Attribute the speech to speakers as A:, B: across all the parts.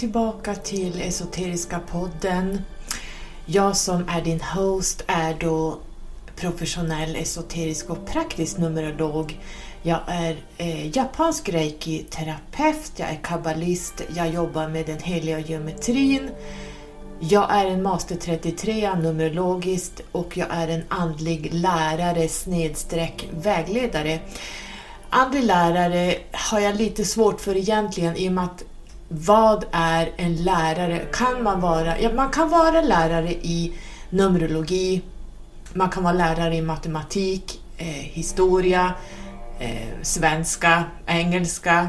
A: Tillbaka till Esoteriska podden. Jag som är din host är då professionell esoterisk och praktisk numerolog. Jag är eh, japansk reiki-terapeut, jag är kabbalist, jag jobbar med den heliga geometrin. Jag är en master 33 numerologiskt och jag är en andlig lärare snedstreck vägledare. Andlig lärare har jag lite svårt för egentligen i och med att vad är en lärare? Kan man vara, ja, man kan vara lärare i Numerologi, man kan vara lärare i matematik, eh, historia, eh, svenska, engelska.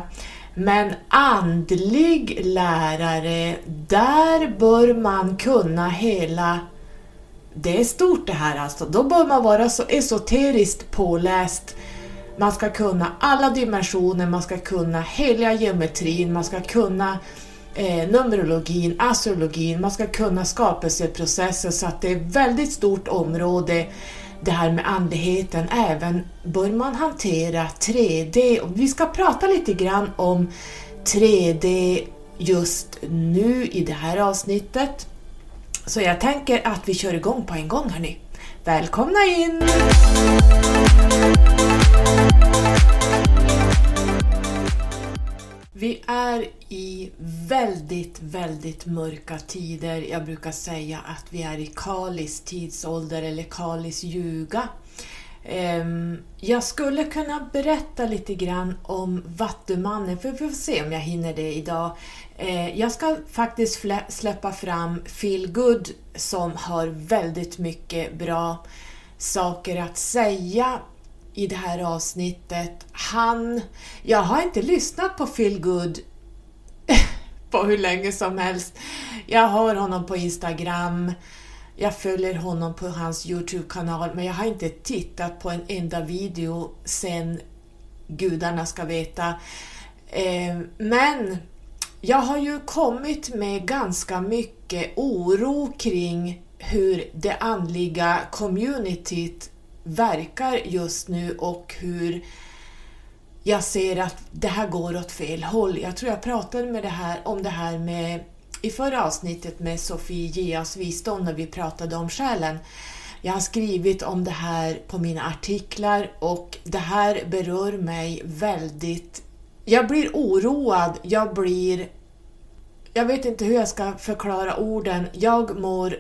A: Men andlig lärare, där bör man kunna hela... Det är stort det här alltså. Då bör man vara så esoteriskt påläst. Man ska kunna alla dimensioner, man ska kunna heliga geometrin, man ska kunna eh, numerologin, astrologin, man ska kunna skapelseprocessen så att det är ett väldigt stort område det här med andligheten. Även bör man hantera 3D vi ska prata lite grann om 3D just nu i det här avsnittet. Så jag tänker att vi kör igång på en gång hörni. Välkomna in! Vi är i väldigt, väldigt mörka tider. Jag brukar säga att vi är i Kalis tidsålder eller Kalis ljuga. Ehm, jag skulle kunna berätta lite grann om Vattumannen, för vi får se om jag hinner det idag. Eh, jag ska faktiskt släppa fram Feel Good som har väldigt mycket bra saker att säga i det här avsnittet. Han... Jag har inte lyssnat på Feel Good på hur länge som helst. Jag har honom på Instagram, jag följer honom på hans Youtube-kanal men jag har inte tittat på en enda video sen gudarna ska veta. Eh, men jag har ju kommit med ganska mycket oro kring hur det andliga communityt verkar just nu och hur jag ser att det här går åt fel håll. Jag tror jag pratade med det här, om det här med, i förra avsnittet med Sofie Geas visdom när vi pratade om själen. Jag har skrivit om det här på mina artiklar och det här berör mig väldigt... Jag blir oroad, jag blir... Jag vet inte hur jag ska förklara orden. Jag mår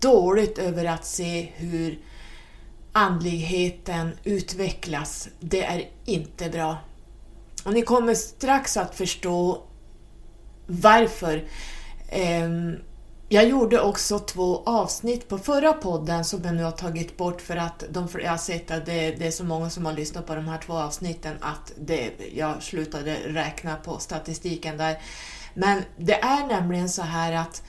A: dåligt över att se hur andligheten utvecklas. Det är inte bra. Och ni kommer strax att förstå varför. Ehm, jag gjorde också två avsnitt på förra podden som jag nu har tagit bort för att de, jag har sett att det, det, är så många som har lyssnat på de här två avsnitten att det, jag slutade räkna på statistiken där. Men det är nämligen så här att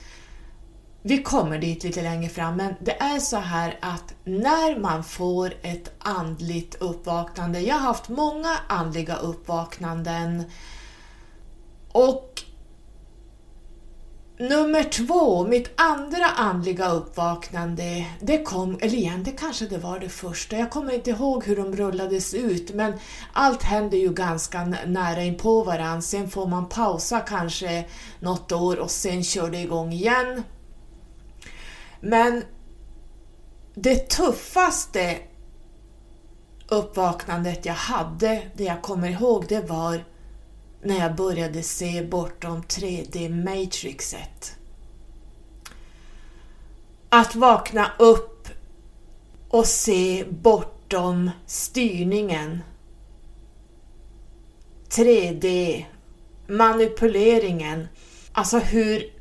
A: vi kommer dit lite längre fram, men det är så här att när man får ett andligt uppvaknande, jag har haft många andliga uppvaknanden. Och nummer två, mitt andra andliga uppvaknande, det kom, eller igen, det kanske det var det första, jag kommer inte ihåg hur de rullades ut, men allt händer ju ganska nära in på varandra, sen får man pausa kanske något år och sen kör det igång igen. Men det tuffaste uppvaknandet jag hade, det jag kommer ihåg, det var när jag började se bortom 3D-matrixet. Att vakna upp och se bortom styrningen. 3D, manipuleringen, alltså hur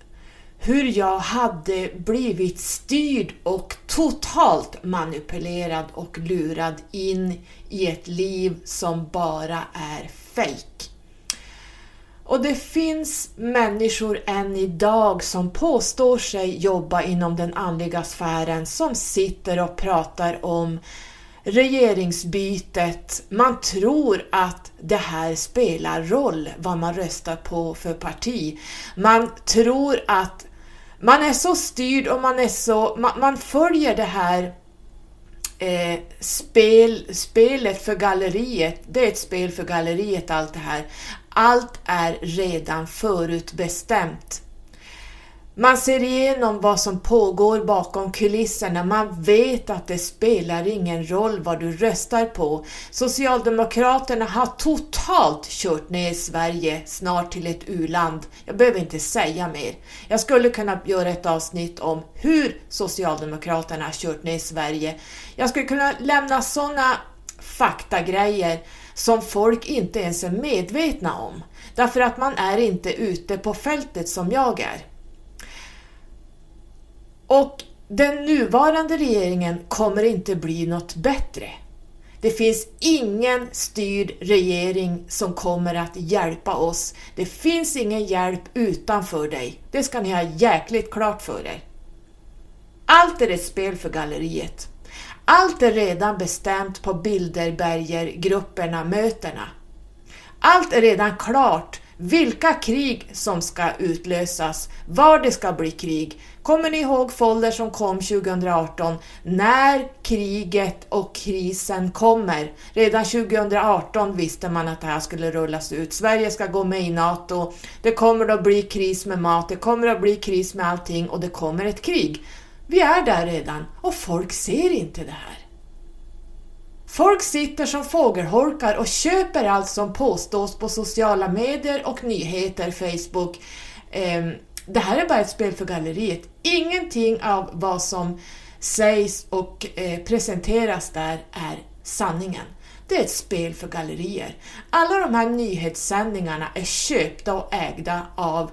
A: hur jag hade blivit styrd och totalt manipulerad och lurad in i ett liv som bara är fejk. Och det finns människor än idag som påstår sig jobba inom den andliga sfären som sitter och pratar om regeringsbytet. Man tror att det här spelar roll vad man röstar på för parti. Man tror att man är så styrd och man är så, man, man följer det här eh, spel, spelet för galleriet, det är ett spel för galleriet allt det här. Allt är redan förutbestämt. Man ser igenom vad som pågår bakom kulisserna. Man vet att det spelar ingen roll vad du röstar på. Socialdemokraterna har totalt kört ner Sverige snart till ett u-land. Jag behöver inte säga mer. Jag skulle kunna göra ett avsnitt om hur Socialdemokraterna har kört ner Sverige. Jag skulle kunna lämna sådana faktagrejer som folk inte ens är medvetna om. Därför att man är inte ute på fältet som jag är. Och den nuvarande regeringen kommer inte bli något bättre. Det finns ingen styrd regering som kommer att hjälpa oss. Det finns ingen hjälp utanför dig. Det ska ni ha jäkligt klart för er. Allt är ett spel för galleriet. Allt är redan bestämt på Bilderberger-grupperna, mötena. Allt är redan klart vilka krig som ska utlösas, var det ska bli krig. Kommer ni ihåg Folder som kom 2018? När kriget och krisen kommer. Redan 2018 visste man att det här skulle rullas ut. Sverige ska gå med i NATO. Det kommer att bli kris med mat, det kommer att bli kris med allting och det kommer ett krig. Vi är där redan och folk ser inte det här. Folk sitter som fågelholkar och köper allt som påstås på sociala medier och nyheter, Facebook. eh, det här är bara ett spel för galleriet. Ingenting av vad som sägs och eh, presenteras där är sanningen. Det är ett spel för gallerier. Alla de här nyhetssändningarna är köpta och ägda av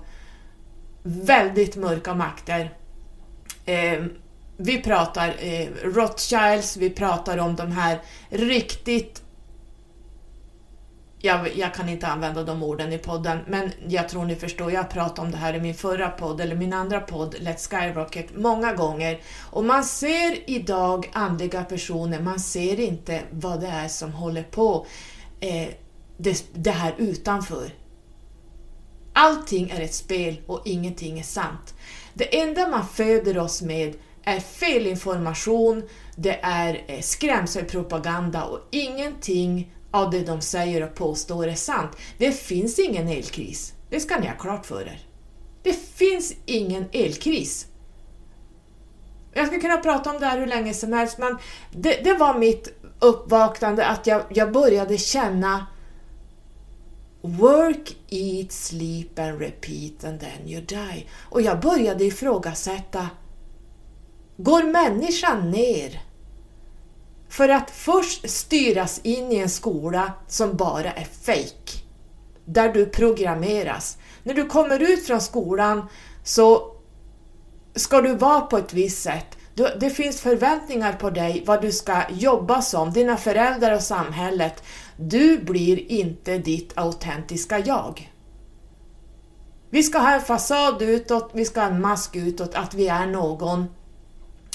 A: väldigt mörka makter. Eh, vi pratar eh, Rothschilds, vi pratar om de här riktigt jag, jag, kan inte använda de orden i podden, men jag tror ni förstår. Jag pratade om det här i min förra podd, eller min andra podd, Let's Skyrocket, många gånger. Och man ser idag andliga personer, man ser inte vad det är som håller på eh, det, det här utanför. Allting är ett spel och ingenting är sant. Det enda man föder oss med är felinformation, det är eh, skrämselpropaganda och ingenting av det de säger och påstår är sant. Det finns ingen elkris. Det ska ni ha klart för er. Det finns ingen elkris. Jag skulle kunna prata om det här hur länge som helst, men det, det var mitt uppvaknande att jag, jag började känna Work, eat, sleep and repeat and then you die. Och jag började ifrågasätta går människan ner för att först styras in i en skola som bara är fake. Där du programmeras. När du kommer ut från skolan så ska du vara på ett visst sätt. Det finns förväntningar på dig vad du ska jobba som, dina föräldrar och samhället. Du blir inte ditt autentiska jag. Vi ska ha en fasad utåt, vi ska ha en mask utåt, att vi är någon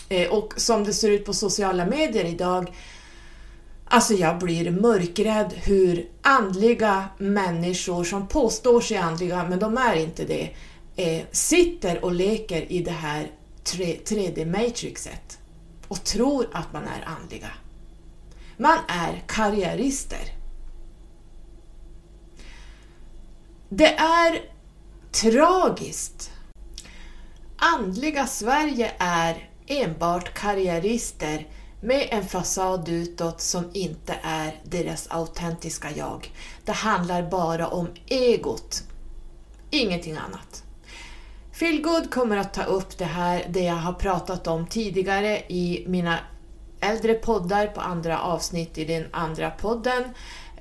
A: Eh, och som det ser ut på sociala medier idag, alltså jag blir mörkrädd hur andliga människor som påstår sig andliga, men de är inte det, eh, sitter och leker i det här 3D-matrixet och tror att man är andliga. Man är karriärister. Det är tragiskt. Andliga Sverige är enbart karriärister med en fasad utåt som inte är deras autentiska jag. Det handlar bara om egot, ingenting annat. Feelgood kommer att ta upp det här, det jag har pratat om tidigare i mina äldre poddar på andra avsnitt i den andra podden.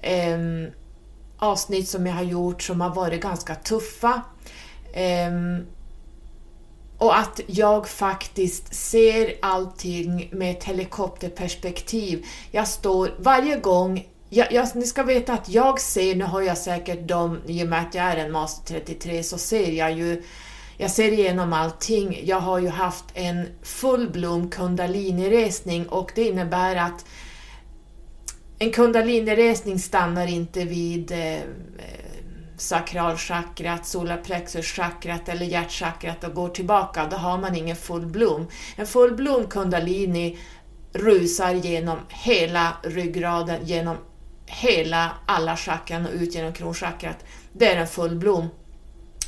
A: Ehm, avsnitt som jag har gjort som har varit ganska tuffa. Ehm, och att jag faktiskt ser allting med ett helikopterperspektiv. Jag står varje gång jag, jag, ni ska veta att jag ser, nu har jag säkert dem, i och med att jag är en Master 33 så ser jag ju jag ser igenom allting. Jag har ju haft en full kundaliniresning och det innebär att en Kundaliniresning stannar inte vid eh, sakralchakrat, solarplexuschakrat eller hjärtchakrat och går tillbaka, då har man ingen full blom. En full blom kundalini rusar genom hela ryggraden, genom hela alla chakran och ut genom kronchakrat. Det är en full blom.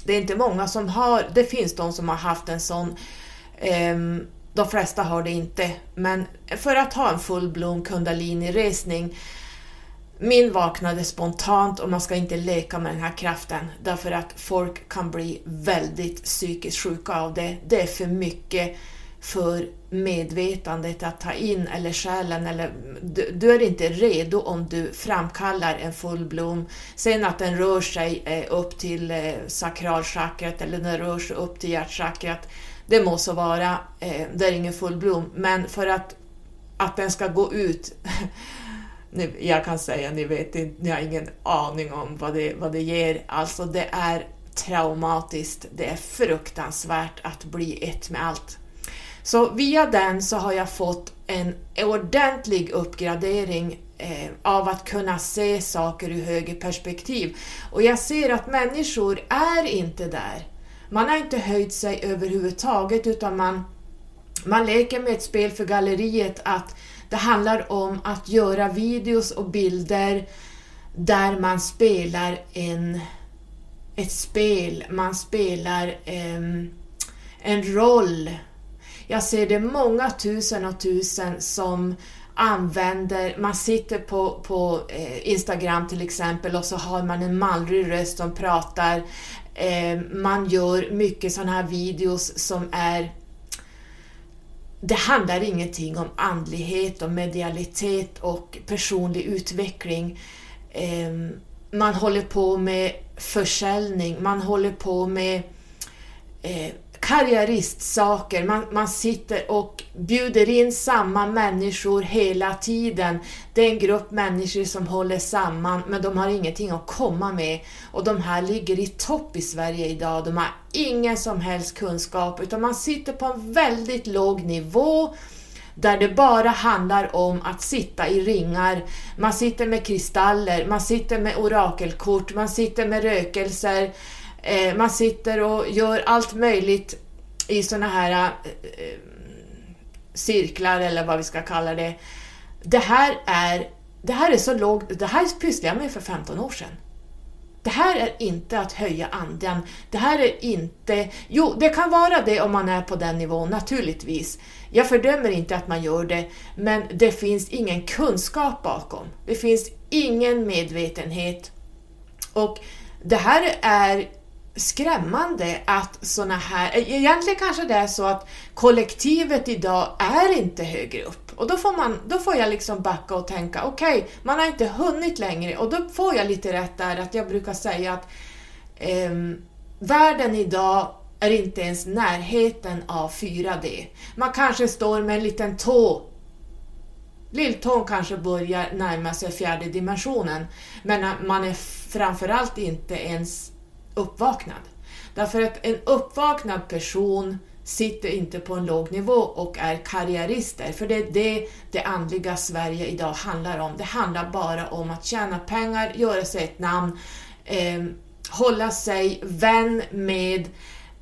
A: Det är inte många som har, det finns de som har haft en sån, um, de flesta har det inte, men för att ha en fullblom kundalini-resning min vaknade spontant och man ska inte leka med den här kraften därför att folk kan bli väldigt psykiskt sjuka av det. Det är för mycket för medvetandet att ta in eller själen eller du, du är inte redo om du framkallar en full blom. Sen att den rör sig eh, upp till eh, sakralchakrat eller den rör sig upp till hjärtchakrat, det må så vara, eh, det är ingen full blom. men för att, att den ska gå ut ni, jag kan säga, ni vet inte, ni har ingen aning om vad det, vad det ger. Alltså det är traumatiskt, det är fruktansvärt att bli ett med allt. Så via den så har jag fått en ordentlig uppgradering eh, av att kunna se saker ur högre perspektiv. Och jag ser att människor är inte där. Man har inte höjt sig överhuvudtaget utan man, man leker med ett spel för galleriet att det handlar om att göra videos och bilder där man spelar en, ett spel, man spelar en, en roll. Jag ser det många tusen och tusen som använder, man sitter på, på eh, Instagram till exempel och så har man en mallrig röst som pratar. Man gör mycket sådana här videos som är det handlar ingenting om andlighet och medialitet och personlig utveckling. Ehm, man håller på med försäljning, man håller på med eh, karriäristsaker, man, man sitter och bjuder in samma människor hela tiden. Det är en grupp människor som håller samman men de har ingenting att komma med. Och de här ligger i topp i Sverige idag. De har ingen som helst kunskap utan man sitter på en väldigt låg nivå där det bara handlar om att sitta i ringar. Man sitter med kristaller, man sitter med orakelkort, man sitter med rökelser, eh, man sitter och gör allt möjligt i såna här eh, eh, cirklar eller vad vi ska kalla det. Det här är, det här är så lågt, det här pysslade jag med för 15 år sedan. Det här är inte att höja anden. Det här är inte... Jo, det kan vara det om man är på den nivån, naturligtvis. Jag fördömer inte att man gör det, men det finns ingen kunskap bakom. Det finns ingen medvetenhet. Och det här är skrämmande att såna här... E-, egentligen kanske det är så att kollektivet idag är inte högre upp. Och då får, man, då får jag liksom backa och tänka, okej, okay, man har inte hunnit längre. Och då får jag lite rätt där att jag brukar säga att eh, världen idag är inte ens närheten av 4D. Man kanske står med en liten tå Lilltån kanske börjar närma sig fjärde dimensionen, men man är framförallt inte ens uppvaknad. Därför att en uppvaknad person sitter inte på en låg nivå och är karriärister, för det är det det andliga Sverige idag handlar om. Det handlar bara om att tjäna pengar, göra sig ett namn, eh, hålla sig vän med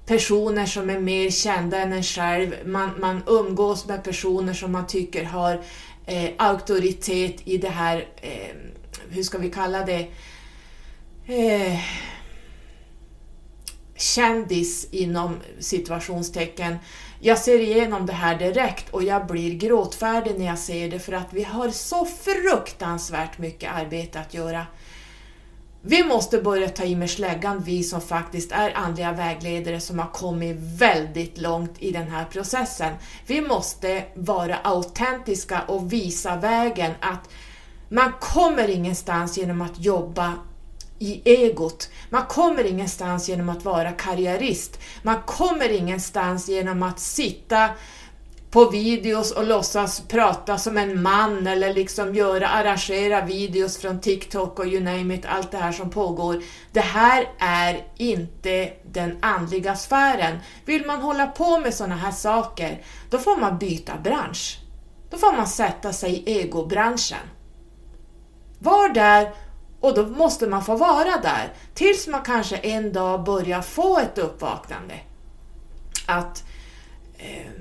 A: personer som är mer kända än en själv. Man, man umgås med personer som man tycker har eh, auktoritet i det här, eh, hur ska vi kalla det, eh, kändis inom situationstecken. Jag ser igenom det här direkt och jag blir gråtfärdig när jag ser det för att vi har så fruktansvärt mycket arbete att göra. Vi måste börja ta i med släggan, vi som faktiskt är andliga vägledare som har kommit väldigt långt i den här processen. Vi måste vara autentiska och visa vägen att man kommer ingenstans genom att jobba i egot. Man kommer ingenstans genom att vara karriärist. Man kommer ingenstans genom att sitta på videos och låtsas prata som en man eller liksom göra, arrangera videos från TikTok och you name it, allt det här som pågår. Det här är inte den andliga sfären. Vill man hålla på med sådana här saker, då får man byta bransch. Då får man sätta sig i egobranschen. Var där och då måste man få vara där tills man kanske en dag börjar få ett uppvaknande. Att eh,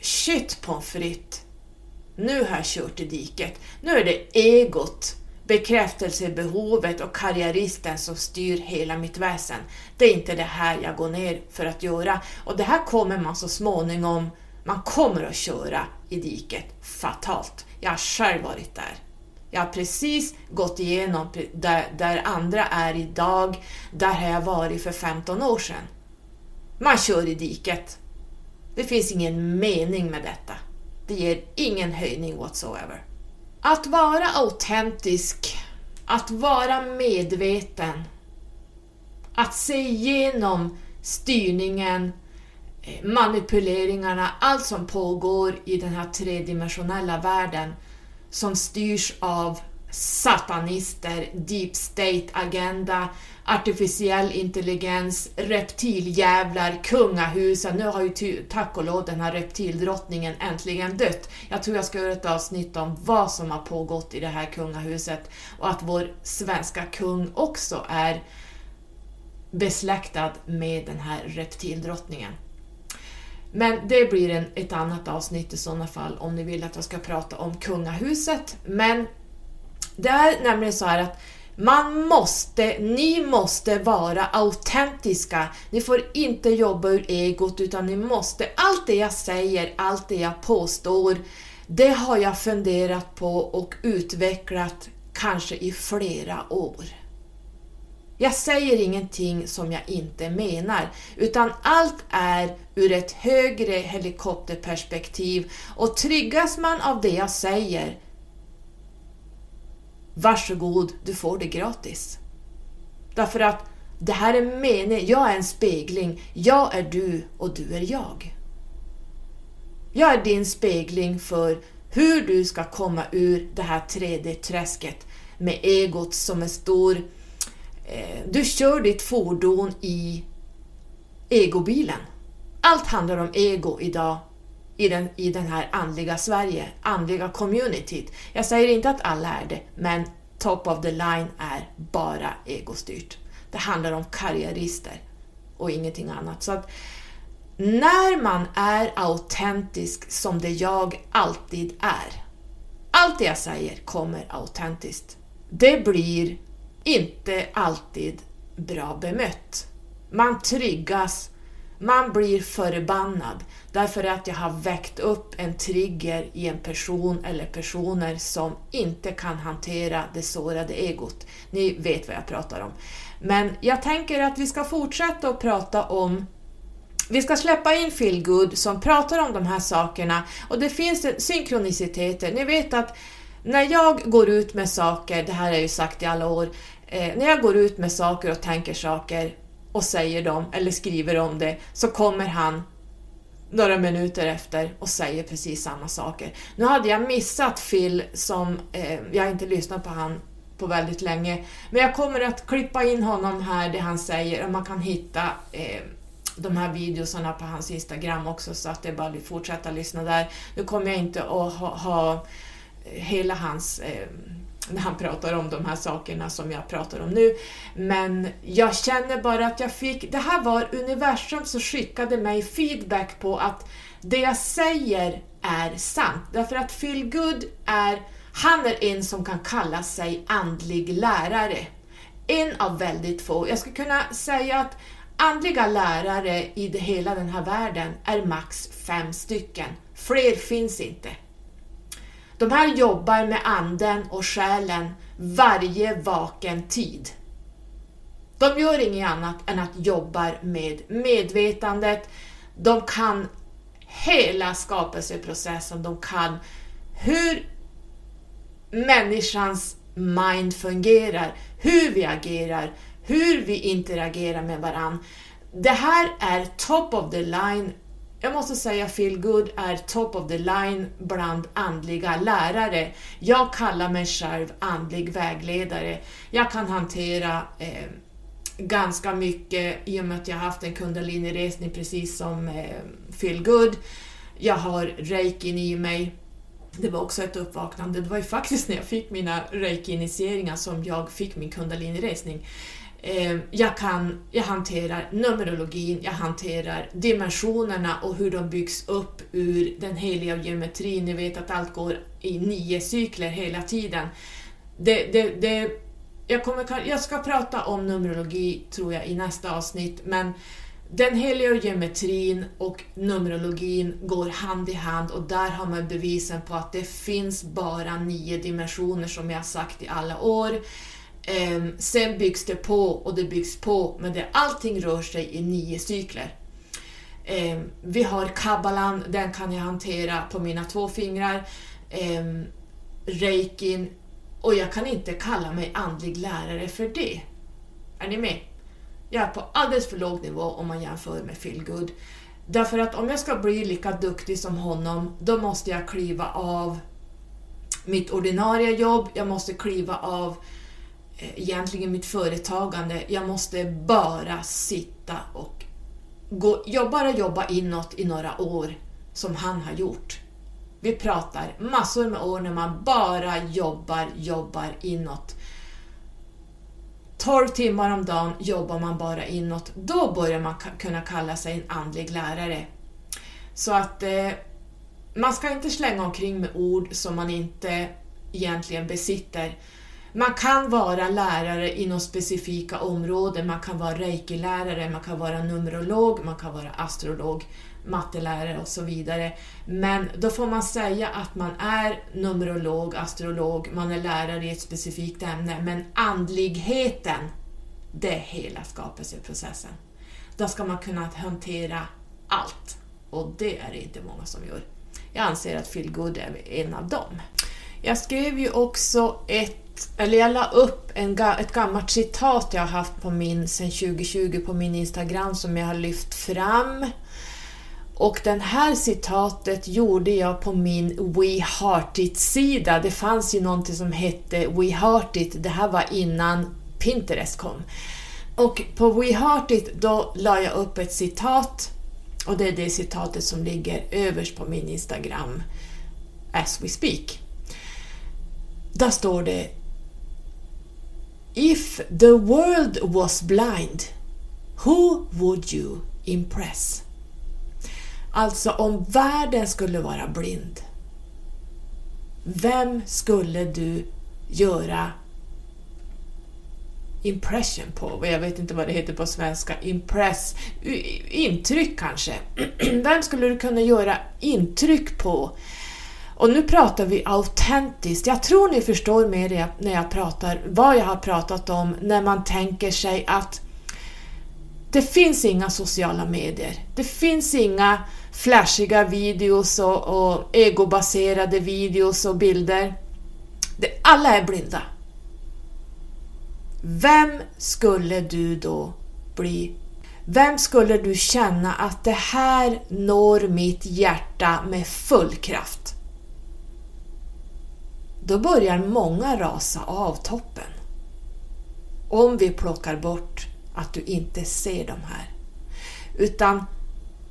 A: shit pommes frites, Nu har jag kört i diket. Nu är det egot, bekräftelsebehovet och karriäristen som styr hela mitt väsen. Det är inte det här jag går ner för att göra. Och det här kommer man så småningom, man kommer att köra i diket fatalt. Jag har själv varit där. Jag har precis gått igenom där, där andra är idag, där har jag varit för 15 år sedan. Man kör i diket. Det finns ingen mening med detta. Det ger ingen höjning whatsoever. Att vara autentisk, att vara medveten, att se igenom styrningen, eh, manipuleringarna, allt som pågår i den här tredimensionella världen som styrs av satanister, deep state-agenda, artificiell intelligens, reptiljävlar, kungahusen. Nu har ju tack och lov den här reptildrottningen äntligen dött. Jag tror jag ska göra ett avsnitt om vad som har pågått i det här kungahuset och att vår svenska kung också är besläktad med den här reptildrottningen. Men det blir en, ett annat avsnitt i sådana fall om ni vill att jag ska prata om kungahuset. Men det är nämligen så här att man måste, ni måste vara autentiska. Ni får inte jobba ur egot utan ni måste, allt det jag säger, allt det jag påstår, det har jag funderat på och utvecklat kanske i flera år. Jag säger ingenting som jag inte menar, utan allt är ur ett högre helikopterperspektiv och tryggas man av det jag säger, varsågod, du får det gratis. Därför att det här är meningen, jag är en spegling, jag är du och du är jag. Jag är din spegling för hur du ska komma ur det här 3D-träsket med egot som är stor Eh, du kör ditt fordon i egobilen. Allt handlar om ego idag i den, i den här andliga Sverige, andliga communityt. Jag säger inte att alla är det, men top of the line är bara egostyrt. Det handlar om karriärister och ingenting annat. Så att när man är autentisk som det jag alltid är, allt det jag säger kommer autentiskt. Det blir inte alltid bra bemött. Man triggas, man blir förbannad därför att jag har väckt upp en trigger i en person eller personer som inte kan hantera det sårade egot. Ni vet vad jag pratar om. Men jag tänker att vi ska fortsätta att prata om vi ska släppa in Feelgood som pratar om de här sakerna och det finns synkroniciteter. Ni vet att när jag går ut med saker, det här har jag ju sagt i alla år, eh, när jag går ut med saker och tänker saker och säger dem eller skriver om det så kommer han några minuter efter och säger precis samma saker. Nu hade jag missat Phil som, eh, jag inte lyssnat på han på väldigt länge, men jag kommer att klippa in honom här det han säger och man kan hitta eh, de här videosarna på hans Instagram också så att det är bara att fortsätta lyssna där. Nu kommer jag inte att ha, ha hela hans eh, när han pratar om de här sakerna som jag pratar om nu. Men jag känner bara att jag fick, det här var universum som skickade mig feedback på att det jag säger är sant. Därför att Phil Good är, han är en som kan kalla sig andlig lärare. En av väldigt få. Jag skulle kunna säga att andliga lärare i hela den här världen är max fem stycken. Fler finns inte. De här jobbar med anden och själen varje vaken tid. De gör inget annat än att jobba med medvetandet. De kan hela skapelseprocessen. De kan hur människans mind fungerar, hur vi agerar, hur vi interagerar med varandra. Det här är top of the line jag måste säga Feel Good är top of the line bland andliga lärare. Jag kallar mig själv andlig vägledare. Jag kan hantera eh, ganska mycket i och med att jag haft en kundaliniresning precis som eh, Feel Good. Jag har reikin i mig. Det var också ett uppvaknande. Det var ju faktiskt när jag fick mina reiki-initieringar som jag fick min kundaliniresning. Eh, jag, kan, jag hanterar numerologin, jag hanterar dimensionerna och hur de byggs upp ur den heliga geometrin. Ni vet att allt går i nio cykler hela tiden. Det, det, det, jag, kommer, jag ska prata om numerologi tror jag i nästa avsnitt, men den heliga geometrin och numerologin går hand i hand och där har man bevisen på att det finns bara nio dimensioner som jag sagt i alla år. Ehm, sen byggs det på och det byggs på, men det, allting rör sig i nio cykler. Ehm, vi har kabbalan, den kan jag hantera på mina två fingrar. Ehm, reikin, och jag kan inte kalla mig andlig lärare för det. Är ni med? Jag är på alldeles för låg nivå om man jämför med Feelgood. Därför att om jag ska bli lika duktig som honom, då måste jag kliva av mitt ordinarie jobb, jag måste kliva av eh, Eh, egentligen mitt företagande. Jag måste bara sitta och gå, jag bara jobba inåt i några år som han har gjort. Vi pratar massor med år när man bara jobbar, jobbar inåt. 12 timmar om dagen jobbar man bara inåt, då börjar man kunna kalla sig en andlig lärare. Så att eh, man ska inte slänga omkring med ord som man inte egentligen besitter. Man kan vara lärare inom specifika områden, man kan vara reikilärare, man kan vara numerolog, man kan vara astrolog mattelärare och så vidare. Men då får man säga att man är numerolog, astrolog, man är lärare i ett specifikt ämne, men andligheten, det är hela skapelseprocessen. Då ska man kunna hantera allt och det är det inte många som gör. Jag anser att Feel Good är en av dem. Jag skrev ju också ett, eller jag la upp en, ett gammalt citat jag har haft på min, sen 2020 på min Instagram som jag har lyft fram och det här citatet gjorde jag på min We Heart It-sida. Det fanns ju någonting som hette We Heart It, det här var innan Pinterest kom. Och på We Heart It då la jag upp ett citat och det är det citatet som ligger överst på min Instagram as we speak. Där står det If the world was blind, who would you impress? Alltså om världen skulle vara blind, vem skulle du göra impression på? Jag vet inte vad det heter på svenska. Impress. Intryck kanske. Vem skulle du kunna göra intryck på? Och nu pratar vi autentiskt. Jag tror ni förstår mer när jag pratar vad jag har pratat om när man tänker sig att det finns inga sociala medier. Det finns inga flashiga videos och, och egobaserade videos och bilder. Det, alla är blinda. Vem skulle du då bli? Vem skulle du känna att det här når mitt hjärta med full kraft? Då börjar många rasa av toppen. Om vi plockar bort att du inte ser de här. Utan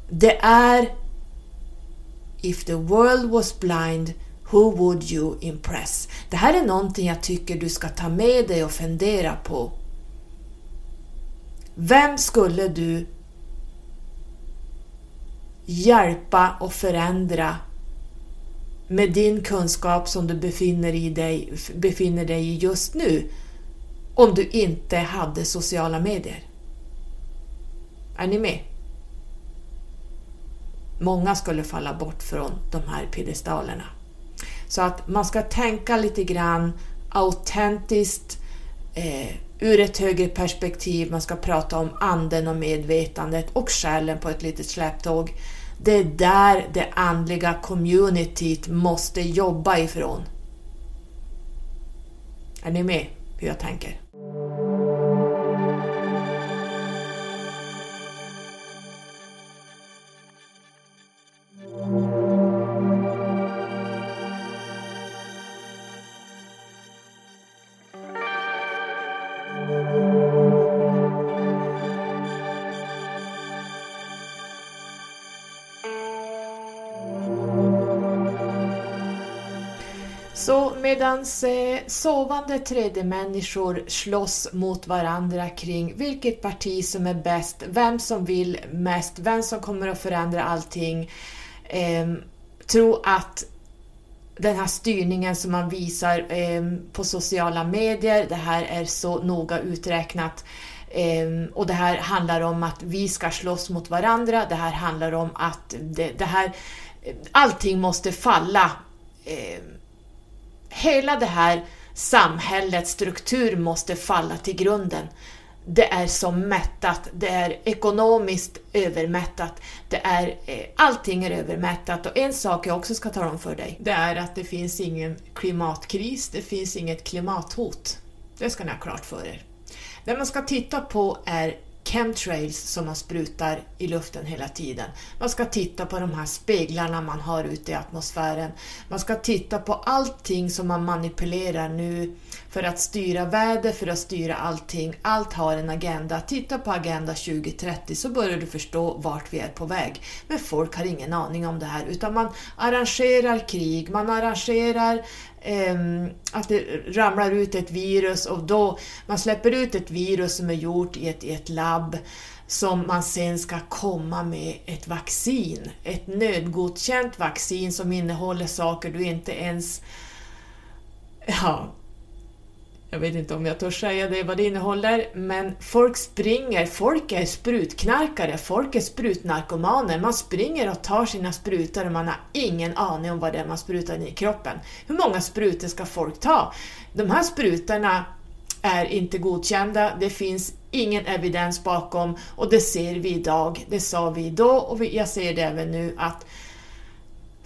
A: det är If the world was blind, who would you impress? Det här är någonting jag tycker du ska ta med dig och fundera på. Vem skulle du hjälpa och förändra med din kunskap som du befinner, i dig, befinner dig i just nu om du inte hade sociala medier? Är ni med? Många skulle falla bort från de här piedestalerna. Så att man ska tänka lite grann autentiskt eh, ur ett högre perspektiv. Man ska prata om anden och medvetandet och själen på ett litet släptåg. Det är där det andliga communityt måste jobba ifrån. Är ni med hur jag tänker? Så medan eh, sovande 3D-människor slåss mot varandra kring vilket parti som är bäst, vem som vill mest, vem som kommer att förändra allting, eh, tro att den här styrningen som man visar eh, på sociala medier, det här är så noga uträknat ehm, och det här handlar om att vi ska slåss mot varandra, det här handlar om att det, det här, allting måste falla ehm, Hela det här samhällets struktur måste falla till grunden. Det är så mättat, det är ekonomiskt övermättat, det är, eh, allting är övermättat och en sak jag också ska tala om för dig, det är att det finns ingen klimatkris, det finns inget klimathot. Det ska ni ha klart för er. Det man ska titta på är chemtrails som man sprutar i luften hela tiden. Man ska titta på de här speglarna man har ute i atmosfären. Man ska titta på allting som man manipulerar nu för att styra väder, för att styra allting. Allt har en agenda. Titta på Agenda 2030 så börjar du förstå vart vi är på väg. Men folk har ingen aning om det här utan man arrangerar krig, man arrangerar Ehm, att det ramlar ut ett virus och då man släpper ut ett virus som är gjort i ett, i ett labb som man sen ska komma med ett vaccin. Ett nödgodkänt vaccin som innehåller saker du inte ens ja, jag vet inte om jag törs säga det, vad det innehåller, men folk springer, folk är sprutknarkare, folk är sprutnarkomaner, man springer och tar sina sprutor och man har ingen aning om vad det är man sprutar in i kroppen. Hur många sprutor ska folk ta? De här sprutorna är inte godkända, det finns ingen evidens bakom och det ser vi idag, det sa vi då och jag ser det även nu att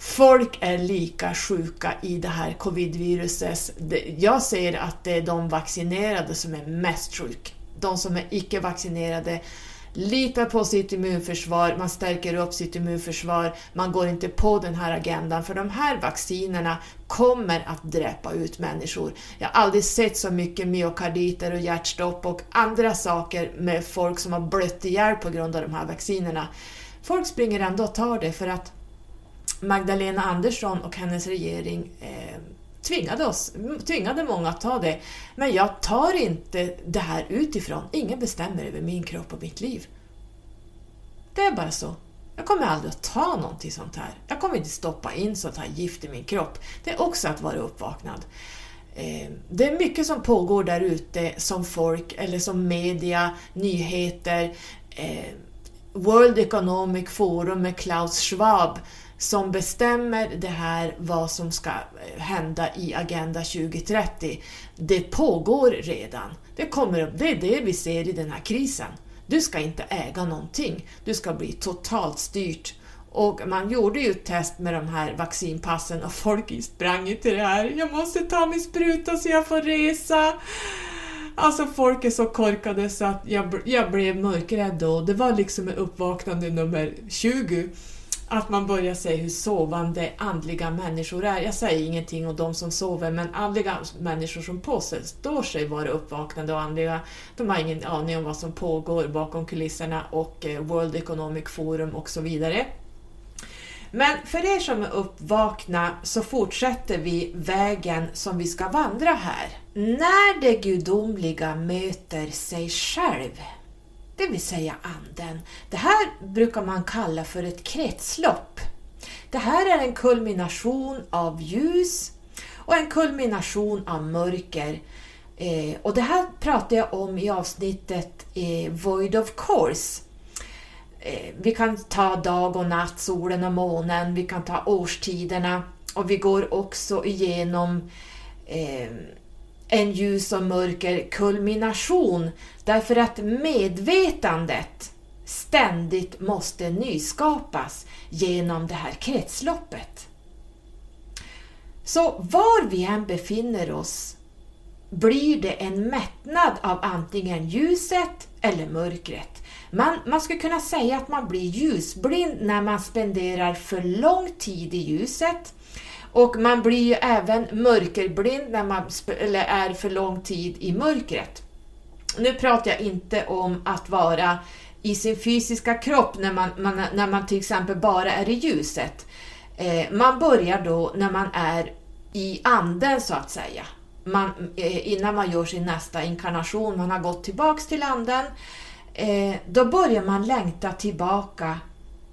A: Folk är lika sjuka i det här covidviruset. Jag ser att det är de vaccinerade som är mest sjuka. De som är icke-vaccinerade litar på sitt immunförsvar, man stärker upp sitt immunförsvar, man går inte på den här agendan för de här vaccinerna kommer att dräpa ut människor. Jag har aldrig sett så mycket myokarditer och hjärtstopp och andra saker med folk som har blött ihjäl på grund av de här vaccinerna. Folk springer ändå och tar det för att Magdalena Andersson och hennes regering eh, tvingade, oss, tvingade många att ta det. Men jag tar inte det här utifrån. Ingen bestämmer över min kropp och mitt liv. Det är bara så. Jag kommer aldrig att ta någonting sånt här. Jag kommer inte stoppa in sånt här gift i min kropp. Det är också att vara uppvaknad. Eh, det är mycket som pågår där ute som folk, eller som media, nyheter, eh, World Economic Forum med Klaus Schwab som bestämmer det här vad som ska hända i Agenda 2030. Det pågår redan. Det, kommer, det är det vi ser i den här krisen. Du ska inte äga någonting. Du ska bli totalt styrt. Och man gjorde ju ett test med de här vaccinpassen och folk sprang till det här. Jag måste ta min spruta så jag får resa. Alltså folk är så korkade så att jag, jag blev mörkrädd då. Det var liksom ett uppvaknande nummer 20 att man börjar se hur sovande andliga människor är. Jag säger ingenting om de som sover, men andliga människor som påstår sig vara uppvaknade och andliga, de har ingen aning om vad som pågår bakom kulisserna och eh, World Economic Forum och så vidare. Men för er som är uppvakna så fortsätter vi vägen som vi ska vandra här. När det gudomliga möter sig själv det vill säga anden. Det här brukar man kalla för ett kretslopp. Det här är en kulmination av ljus och en kulmination av mörker. Eh, och det här pratar jag om i avsnittet eh, Void of Course. Eh, vi kan ta dag och natt, solen och månen, vi kan ta årstiderna och vi går också igenom eh, en ljus och mörker kulmination därför att medvetandet ständigt måste nyskapas genom det här kretsloppet. Så var vi än befinner oss blir det en mättnad av antingen ljuset eller mörkret. Man, man skulle kunna säga att man blir ljusblind när man spenderar för lång tid i ljuset och man blir ju även mörkerblind när man eller är för lång tid i mörkret. Nu pratar jag inte om att vara i sin fysiska kropp när man, man när man till exempel bara är i ljuset. Eh, man börjar då när man är i anden så att säga. Man, eh, innan man gör sin nästa inkarnation, man har gått tillbaks till anden, eh, då börjar man längta tillbaka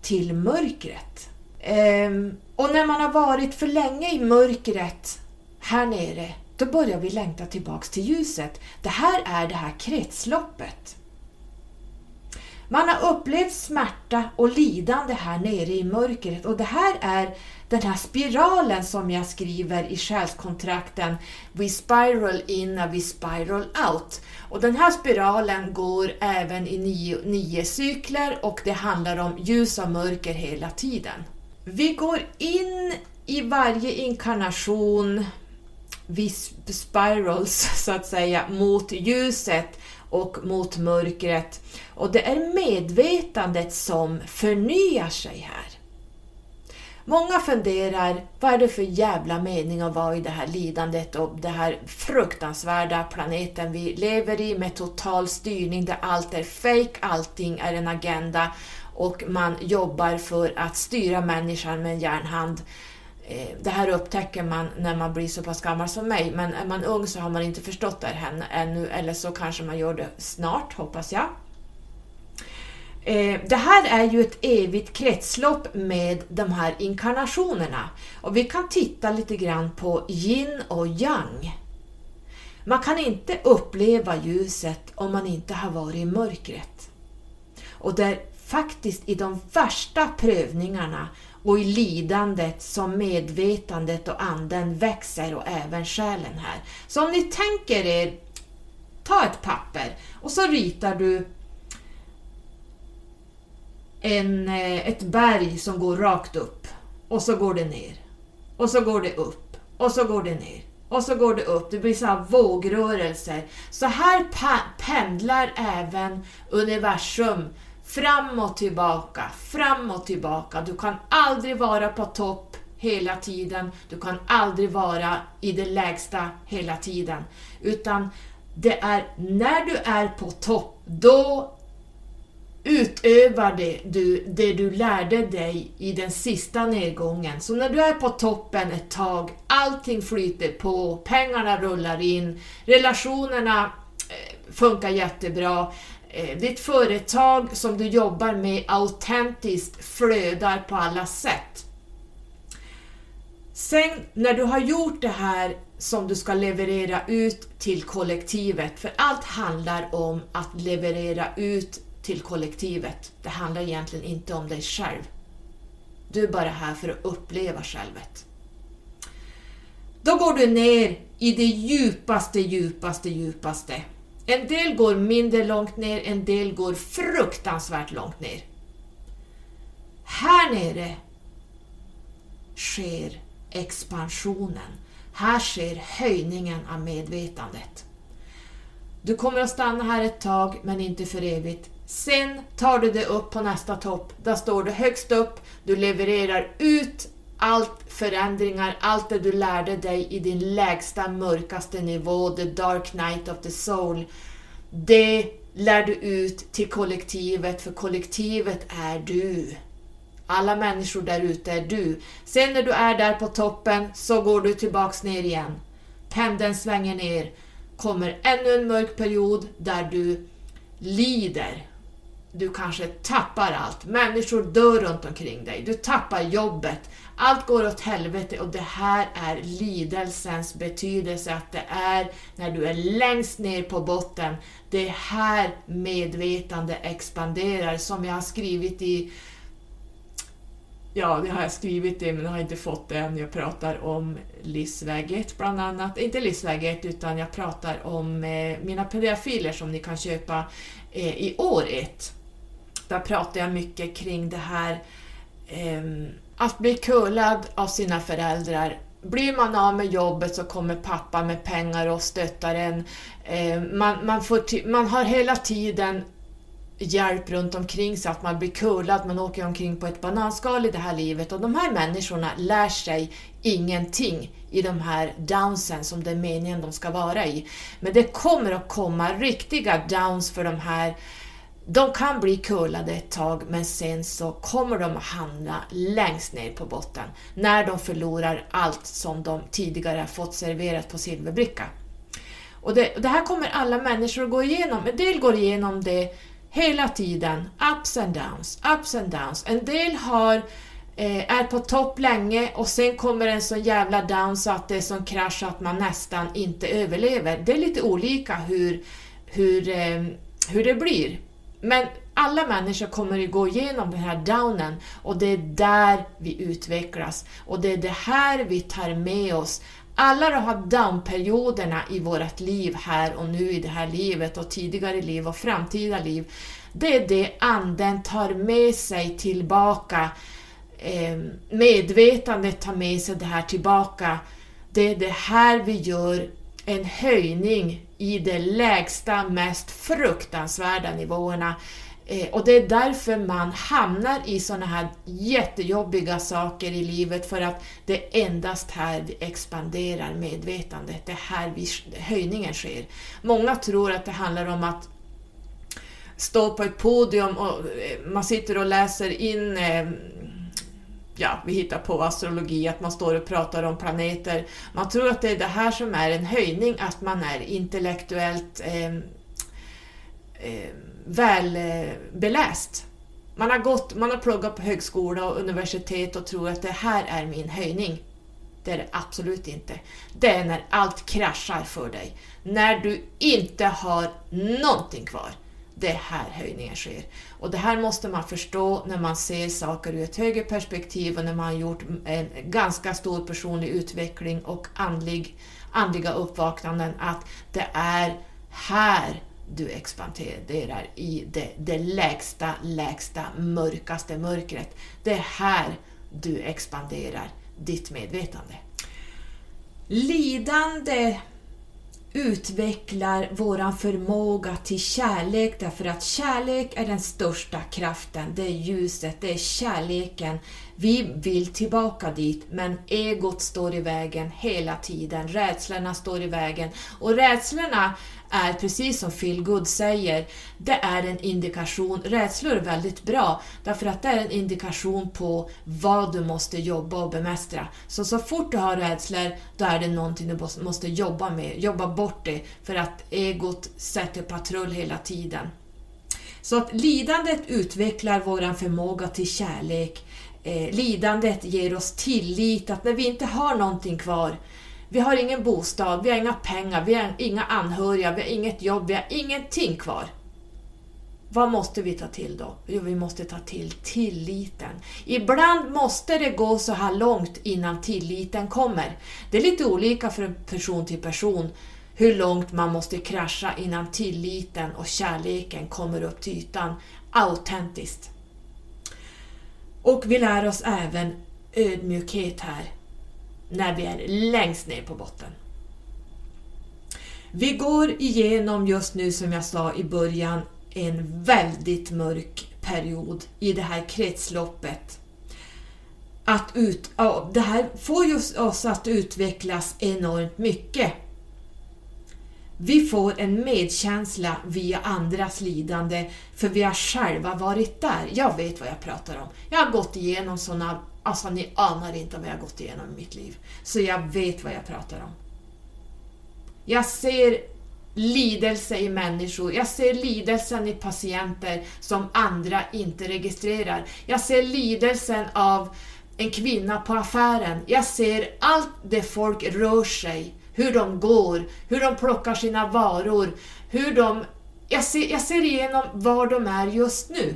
A: till mörkret. Ehm, och när man har varit för länge i mörkret här nere, då börjar vi längta tillbaks till ljuset. Det här är det här kretsloppet. Man har upplevt smärta och lidande här nere i mörkret och det här är den här spiralen som jag skriver i själskontrakten We spiral in and we spiral out. Och den här spiralen går även i nio, nio cykler och det handlar om ljus och mörker hela tiden. Vi går in i varje inkarnation, vi spirals så att säga, mot ljuset och mot mörkret. Och det är medvetandet som förnyar sig här. Många funderar, vad är det för jävla mening att vara i det här lidandet och den här fruktansvärda planeten vi lever i med total styrning där allt är fake, allting är en agenda och man jobbar för att styra människan med en järnhand. Eh, det här upptäcker man när man blir så pass gammal som mig, men är man ung så har man inte förstått det här ännu, eller så kanske man gör det snart, hoppas jag. Eh, det här är ju ett evigt kretslopp med de här inkarnationerna och vi kan titta lite grann på yin och yang. Man kan inte uppleva ljuset om man inte har varit i mörkret. Och där faktiskt i de värsta prövningarna och i lidandet som medvetandet och anden växer och även själen här. Så om ni tänker er, ta ett papper och så ritar du en, eh, ett berg som går rakt upp och så går det ner. Och så går det upp och så går det ner. Och så går det upp, det blir så här vågrörelser. Så här pendlar även universum fram och tillbaka, fram och tillbaka. Du kan aldrig vara på topp hela tiden, du kan aldrig vara i det lägsta hela tiden. Utan det är när du är på topp, då utövade du det du lärde dig i den sista nedgången. Så när du är på toppen ett tag, allting flyter på, pengarna rullar in, relationerna eh, funkar jättebra, Eh, ditt företag som du jobbar med autentiskt flödar på alla sätt. Sen när du har gjort det här som du ska leverera ut till kollektivet, för allt handlar om att leverera ut till kollektivet. Det handlar egentligen inte om dig själv. Du är bara här för att uppleva självet. Då går du ner i det djupaste, djupaste, djupaste. En del går mindre långt ner, en del går fruktansvärt långt ner. Här nere sker expansionen. Här sker höjningen av medvetandet. Du kommer att stanna här ett tag, men inte för evigt. Sen tar du det upp på nästa topp. Där står du högst upp, du levererar ut allt förändringar, allt det du lärde dig i din lägsta, mörkaste nivå, the dark night of the soul. Det lär du ut till kollektivet, för kollektivet är du. Alla människor där ute är du. Sen när du är där på toppen så går du tillbaks ner igen. Pendeln svänger ner. Kommer ännu en mörk period där du lider du kanske tappar allt. Människor dör runt omkring dig. Du tappar jobbet. Allt går åt helvete och det här är lidelsens betydelse. Att det är när du är längst ner på botten. Det är här medvetande expanderar som jag har skrivit i Ja, det har jag skrivit det men jag har inte fått det än. Jag pratar om livsväg 1 bland annat. Inte livsväg 1 utan jag pratar om eh, mina pdf-filer som ni kan köpa eh, i år 1 där pratar jag mycket kring det här eh, att bli kullad av sina föräldrar. Blir man av med jobbet så kommer pappa med pengar och stöttar en. Eh, man, man, får man har hela tiden hjälp runt omkring sig, att man blir kullad, man åker omkring på ett bananskal i det här livet och de här människorna lär sig ingenting i de här downsen som det är meningen de ska vara i. Men det kommer att komma riktiga downs för de här de kan bli curlade ett tag men sen så kommer de att hamna längst ner på botten när de förlorar allt som de tidigare fått serverat på silverbricka. Och det, det, här kommer alla människor att gå igenom. En del går igenom det hela tiden. Ups and downs, ups and downs. En del har, eh, är på topp länge och sen kommer en så jävla down så att det är sån krasch att man nästan inte överlever. Det är lite olika hur, hur, eh, hur det blir. Men alla människor kommer ju gå igenom den här downen och det är där vi utvecklas och det är det här vi tar med oss. Alla de här downperioderna i vårt liv här och nu i det här livet och tidigare liv och framtida liv, det är det anden tar med sig tillbaka. Eh, medvetandet tar med sig det här tillbaka. Det är det här vi gör en höjning i de lägsta, mest fruktansvärda nivåerna. Eh, och det är därför man hamnar i sådana här jättejobbiga saker i livet, för att det är endast här vi expanderar medvetandet. Det är här vi, höjningen sker. Många tror att det handlar om att stå på ett podium och eh, man sitter och läser in eh, ja, vi hittar på astrologi, att man står och pratar om planeter. Man tror att det är det här som är en höjning, att man är intellektuellt ehm, ehm, eh, eh, välbeläst. Man har, gått, man har pluggat på högskola och universitet och tror att det här är min höjning. Det är det absolut inte. Det är när allt kraschar för dig. När du inte har någonting kvar det är här höjningen sker. Och det här måste man förstå när man ser saker ur ett högre perspektiv och när man har gjort en ganska stor personlig utveckling och andlig, andliga uppvaknanden, att det är här du expanderar i det, det lägsta, lägsta, mörkaste mörkret. Det är här du expanderar ditt medvetande. Lidande utvecklar våran förmåga till kärlek därför att kärlek är den största kraften. Det är ljuset, det är kärleken. Vi vill tillbaka dit men egot står i vägen hela tiden. Rädslorna står i vägen och rädslorna är precis som Phil Good säger, det är en indikation, rädslor är väldigt bra, därför att det är en indikation på vad du måste jobba och bemästra. Så så fort du har rädslor, då är det någonting du måste jobba med, jobba bort det, för att egot sätter patrull hela tiden. Så att lidandet utvecklar vår förmåga till kärlek, eh, lidandet ger oss tillit, att när vi inte har någonting kvar, vi har ingen bostad, vi har inga pengar, vi har inga anhöriga, vi har inget jobb, vi har ingenting kvar. Vad måste vi ta till då? Jo, vi måste ta till tilliten. Ibland måste det gå så här långt innan tilliten kommer. Det är lite olika från person till person hur långt man måste krascha innan tilliten och kärleken kommer upp till ytan autentiskt. Och vi lär oss även ödmjukhet här när vi är längst ner på botten. Vi går igenom just nu, som jag sa i början, en väldigt mörk period i det här kretsloppet. Att ut, ja, det här får just oss att utvecklas enormt mycket. Vi får en medkänsla via andras lidande, för vi har själva varit där. Jag vet vad jag pratar om. Jag har gått igenom sådana Alltså ni anar inte vad jag har gått igenom i mitt liv. Så jag vet vad jag pratar om. Jag ser lidelse i människor, jag ser lidelsen i patienter som andra inte registrerar. Jag ser lidelsen av en kvinna på affären. Jag ser allt det folk rör sig, hur de går, hur de plockar sina varor, hur de... Jag ser, jag ser igenom var de är just nu.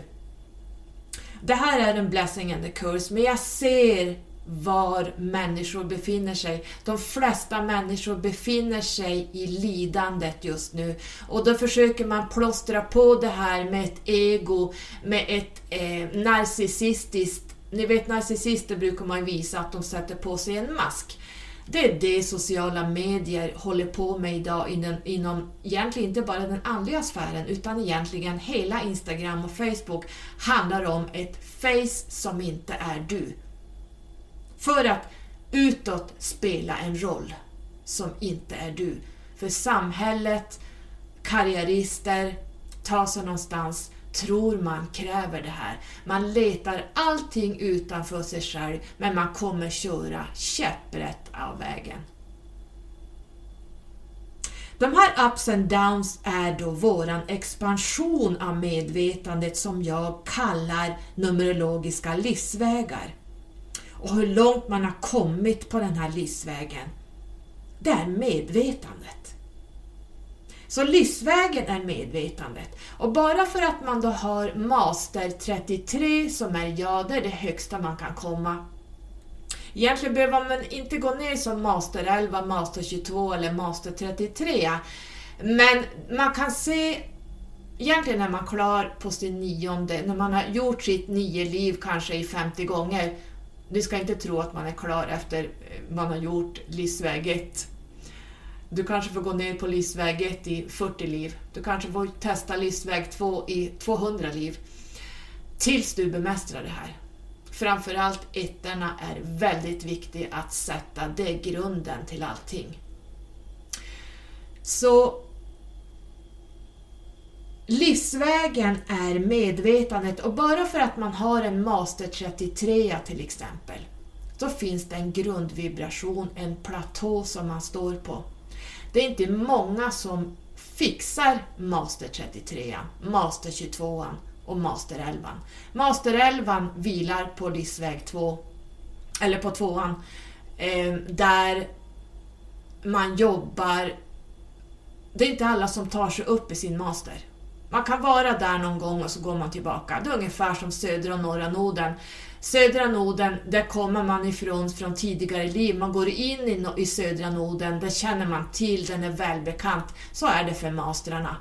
A: Det här är en blessing and a curse, men jag ser var människor befinner sig. De flesta människor befinner sig i lidandet just nu och då försöker man plåstra på det här med ett ego, med ett eh, narcissistiskt ni vet narcissister brukar man visa att de sätter på sig en mask. Det är det sociala medier håller på med idag inom, inom egentligen inte bara den andliga sfären utan egentligen hela Instagram och Facebook handlar om ett face som inte är du. För att utåt spela en roll som inte är du. För samhället, karriärister, ta sig någonstans, tror man kräver det här. Man letar allting utanför sig själv men man kommer köra käpprätt av vägen. De här ups and downs är då våran expansion av medvetandet som jag kallar numerologiska livsvägar. Och hur långt man har kommit på den här livsvägen, det är medvetandet. Så livsvägen är medvetandet. Och bara för att man då har master 33 som är ja, det är det högsta man kan komma. Egentligen behöver man inte gå ner som master 11, master 22 eller master 33. Men man kan se Egentligen när man klar på sin nionde, när man har gjort sitt nio liv kanske i 50 gånger, du ska inte tro att man är klar efter eh, man har gjort livsväg 1. Du kanske får gå ner på livsväg 1 i 40 liv. Du kanske får testa livsväg 2 i 200 liv. Tills du bemästrar det här. Framförallt ettorna är väldigt viktiga att sätta, det är grunden till allting. Så Livsvägen är medvetandet och bara för att man har en Master 33 till exempel, då finns det en grundvibration, en platå som man står på. Det är inte många som fixar Master 33, Master 22 och Master 11. Master 11 vilar på livsväg 2, eller på 2 eh, där man jobbar... Det är inte alla som tar sig upp i sin master. Man kan vara där någon gång och så går man tillbaka. Det är ungefär som södra och norra noden. Södra noden, där kommer man ifrån från tidigare liv. Man går in i, i södra noden, där känner man till, den är välbekant. Så är det för mastrarna.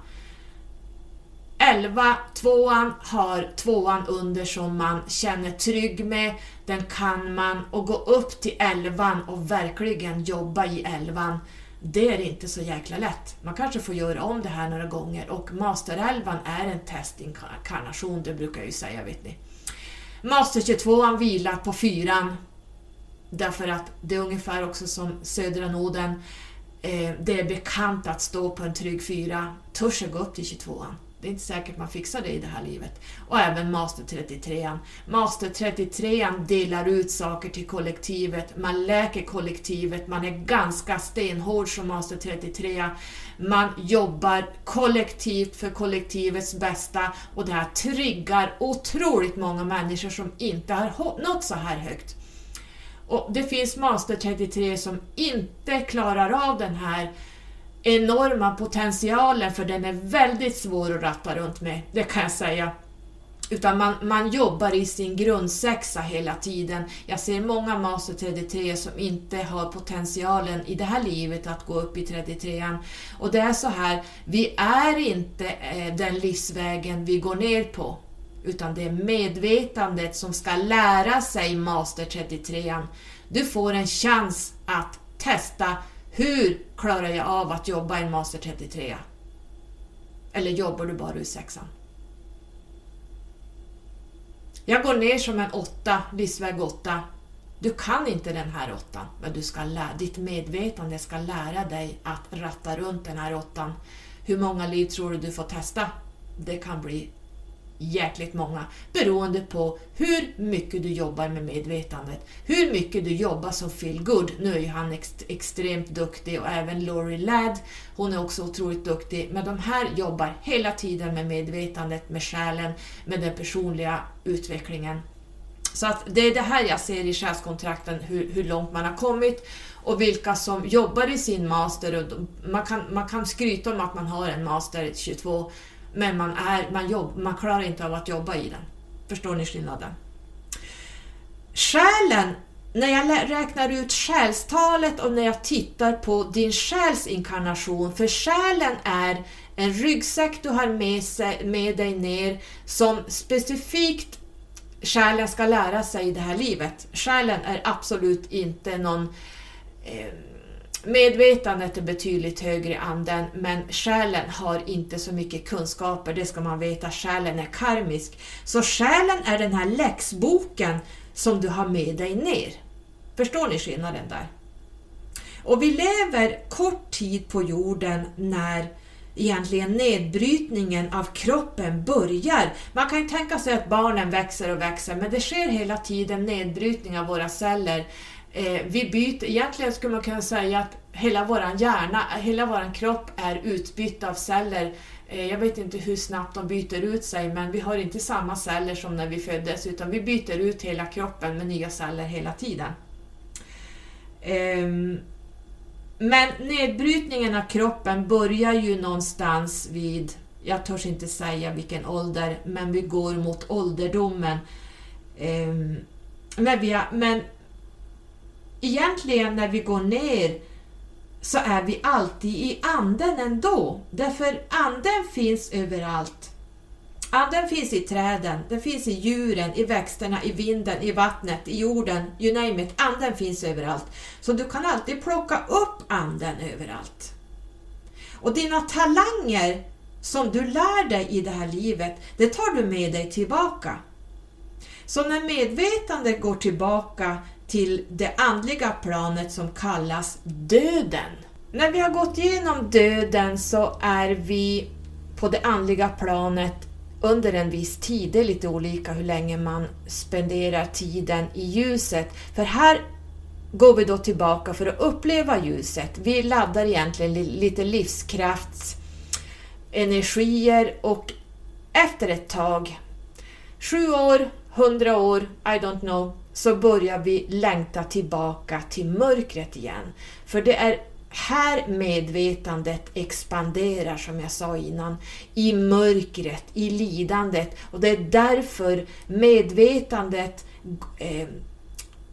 A: 11, tvåan har tvåan under som man känner trygg med, den kan man och gå upp till elvan och verkligen jobba i elvan det är inte så jäkla lätt. Man kanske får göra om det här några gånger och Master-11 är en testinkarnation, det brukar jag ju säga vet ni. Master 22 vilar på fyran därför att det är ungefär också som södra noden. Eh, det är bekant att stå på en trygg fyra, törs jag gå upp till 22an? Det är inte säkert man fixar det i det här livet. Och även Master 33. Master 33 delar ut saker till kollektivet, man läker kollektivet, man är ganska stenhård som Master 33. Man jobbar kollektivt för kollektivets bästa och det här triggar otroligt många människor som inte har nått så här högt. Och Det finns Master 33 som inte klarar av den här enorma potentialen för den är väldigt svår att ratta runt med, det kan jag säga. Utan man, man jobbar i sin grundsexa hela tiden. Jag ser många Master 33 som inte har potentialen i det här livet att gå upp i 33an. Och det är så här, vi är inte eh, den livsvägen vi går ner på. Utan det är medvetandet som ska lära sig Master 33an. Du får en chans att testa hur klarar jag av att jobba en Master 33? Eller jobbar du bara ur sexan? Jag går ner som en åtta, livsväg åtta. Du kan inte den här åttan, men du ska lära, ditt medvetande ska lära dig att ratta runt den här åttan. Hur många liv tror du du får testa? Det kan bli jäkligt många beroende på hur mycket du jobbar med medvetandet. Hur mycket du jobbar som feel good. Nu är ju han ex extremt duktig och även Laurie Ladd, hon är också otroligt duktig. Men de här jobbar hela tiden med medvetandet, med själen, med den personliga utvecklingen. Så att det är det här jag ser i själskontrakten, hur, hur långt man har kommit och vilka som jobbar i sin master. Man kan, man kan skryta om att man har en master 22 men man, är, man, jobb, man klarar inte av att jobba i den. Förstår ni skillnaden? Själen, när jag räknar ut själstalet och när jag tittar på din själsinkarnation, för själen är en ryggsäck du har med, sig, med dig ner som specifikt själen ska lära sig i det här livet. Själen är absolut inte någon eh, Medvetandet är betydligt högre i anden, men själen har inte så mycket kunskaper, det ska man veta. Själen är karmisk. Så själen är den här läxboken som du har med dig ner. Förstår ni skillnaden där? Och vi lever kort tid på jorden när egentligen nedbrytningen av kroppen börjar. Man kan ju tänka sig att barnen växer och växer men det sker hela tiden nedbrytning av våra celler. Eh, vi byter, egentligen skulle man kunna säga att hela vår hjärna, hela vår kropp är utbytt av celler. Eh, jag vet inte hur snabbt de byter ut sig men vi har inte samma celler som när vi föddes utan vi byter ut hela kroppen med nya celler hela tiden. Eh, men nedbrytningen av kroppen börjar ju någonstans vid, jag törs inte säga vilken ålder, men vi går mot ålderdomen. Ehm, men, vi har, men egentligen när vi går ner så är vi alltid i anden ändå. Därför anden finns överallt. Anden finns i träden, den finns i djuren, i växterna, i vinden, i vattnet, i jorden, you name it. Anden finns överallt. Så du kan alltid plocka upp anden överallt. Och dina talanger som du lär dig i det här livet, det tar du med dig tillbaka. Så när medvetandet går tillbaka till det andliga planet som kallas döden. När vi har gått igenom döden så är vi på det andliga planet under en viss tid. Det är lite olika hur länge man spenderar tiden i ljuset. För här går vi då tillbaka för att uppleva ljuset. Vi laddar egentligen lite livskraftsenergier och efter ett tag, sju år, hundra år, I don't know, så börjar vi längta tillbaka till mörkret igen. För det är här medvetandet expanderar som jag sa innan, i mörkret, i lidandet och det är därför medvetandet, eh,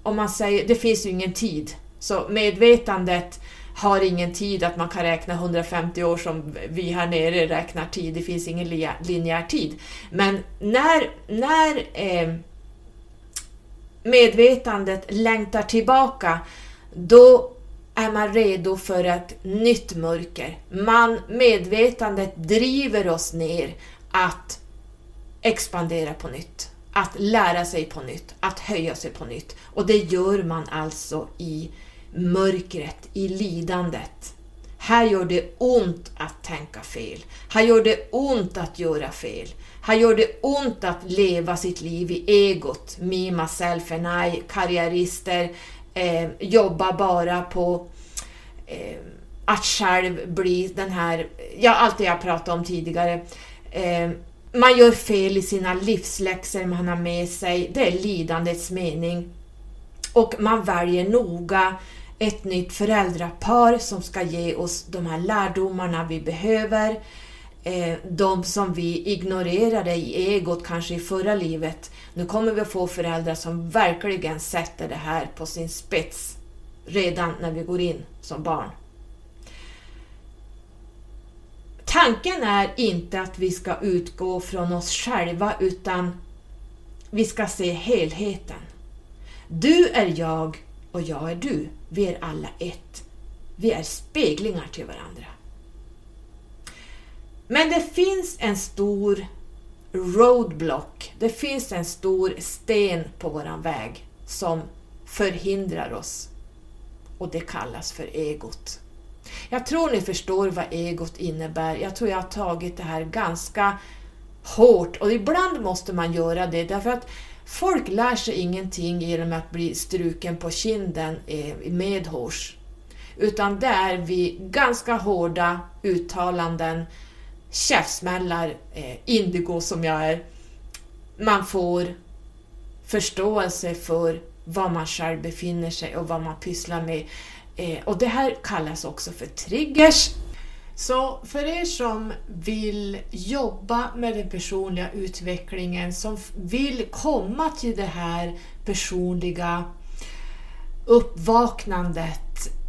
A: om man säger, det finns ju ingen tid, så medvetandet har ingen tid att man kan räkna 150 år som vi här nere räknar tid, det finns ingen linjär tid. Men när, när eh, medvetandet längtar tillbaka, då är man redo för ett nytt mörker. Man, medvetandet driver oss ner att expandera på nytt, att lära sig på nytt, att höja sig på nytt. Och det gör man alltså i mörkret, i lidandet. Här gör det ont att tänka fel. Här gör det ont att göra fel. Här gör det ont att leva sitt liv i egot, me, myself and I, karriärister, eh, jobba bara på eh, att själv bli den här, ja allt det jag pratade om tidigare. Eh, man gör fel i sina livsläxor man har med sig, det är lidandets mening. Och man väljer noga ett nytt föräldrapar som ska ge oss de här lärdomarna vi behöver. Eh, de som vi ignorerade i egot kanske i förra livet. Nu kommer vi att få föräldrar som verkligen sätter det här på sin spets redan när vi går in som barn. Tanken är inte att vi ska utgå från oss själva utan vi ska se helheten. Du är jag och jag är du. Vi är alla ett. Vi är speglingar till varandra. Men det finns en stor roadblock, det finns en stor sten på våran väg som förhindrar oss och det kallas för egot. Jag tror ni förstår vad egot innebär. Jag tror jag har tagit det här ganska hårt och ibland måste man göra det därför att folk lär sig ingenting genom att bli struken på kinden eh, medhårs. Utan det är vi ganska hårda uttalanden käftsmällar, eh, indigo som jag är, man får förståelse för var man själv befinner sig och vad man pysslar med. Eh, och det här kallas också för triggers. Så för er som vill jobba med den personliga utvecklingen, som vill komma till det här personliga uppvaknandet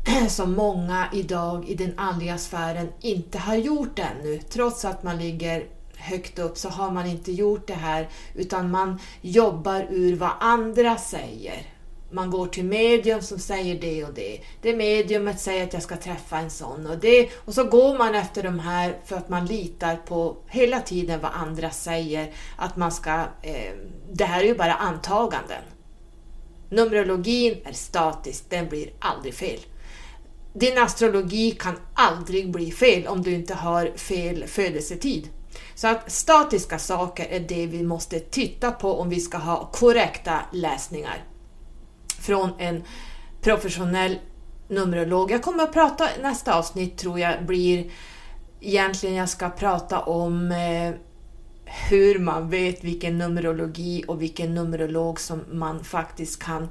A: som många idag i den andliga sfären inte har gjort ännu. Trots att man ligger högt upp så har man inte gjort det här utan man jobbar ur vad andra säger. Man går till medium som säger det och det. Det mediumet säger att jag ska träffa en sån och det. Och så går man efter de här för att man litar på hela tiden vad andra säger. Att man ska... Eh, det här är ju bara antaganden. Numerologin är statisk, den blir aldrig fel din astrologi kan aldrig bli fel om du inte har fel födelsetid. Så att statiska saker är det vi måste titta på om vi ska ha korrekta läsningar från en professionell Numerolog. Jag kommer att prata, nästa avsnitt tror jag blir egentligen jag ska prata om eh, hur man vet vilken numerologi och vilken numerolog som man faktiskt kan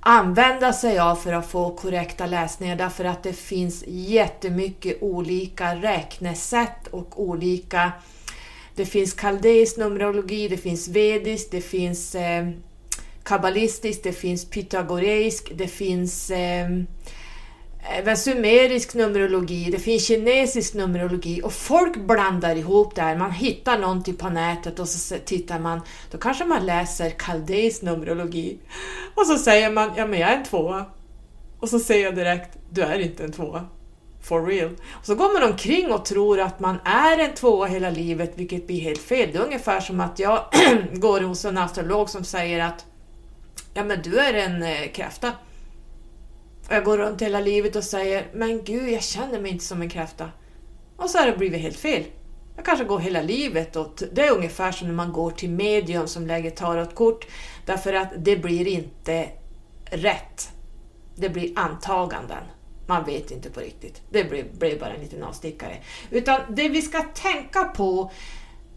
A: använda sig av för att få korrekta läsningar därför att det finns jättemycket olika räknesätt och olika det finns kaldeisk numerologi, det finns vedisk, det finns eh, kabbalistisk, det finns pythagoreisk, det finns eh, Eh, även sumerisk numerologi, det finns kinesisk numerologi och folk blandar ihop det här. Man hittar någonting på nätet och så tittar man, då kanske man läser kaldeisk numerologi och så säger man, ja men jag är en tvåa. Och så säger jag direkt, du är inte en tvåa. For real. Och så går man omkring och tror att man är en tvåa hela livet, vilket blir helt fel. Det är ungefär som att jag går hos en astrolog som säger att ja men du är en eh, kräfta. Och jag går runt hela livet och säger, men gud, jag känner mig inte som en kräfta. Och så har det blivit helt fel. Jag kanske går hela livet åt... det är ungefär som när man går till medium som lägger tarotkort, därför att det blir inte rätt. Det blir antaganden. Man vet inte på riktigt. Det blir, blir bara en liten avstickare. Utan det vi ska tänka på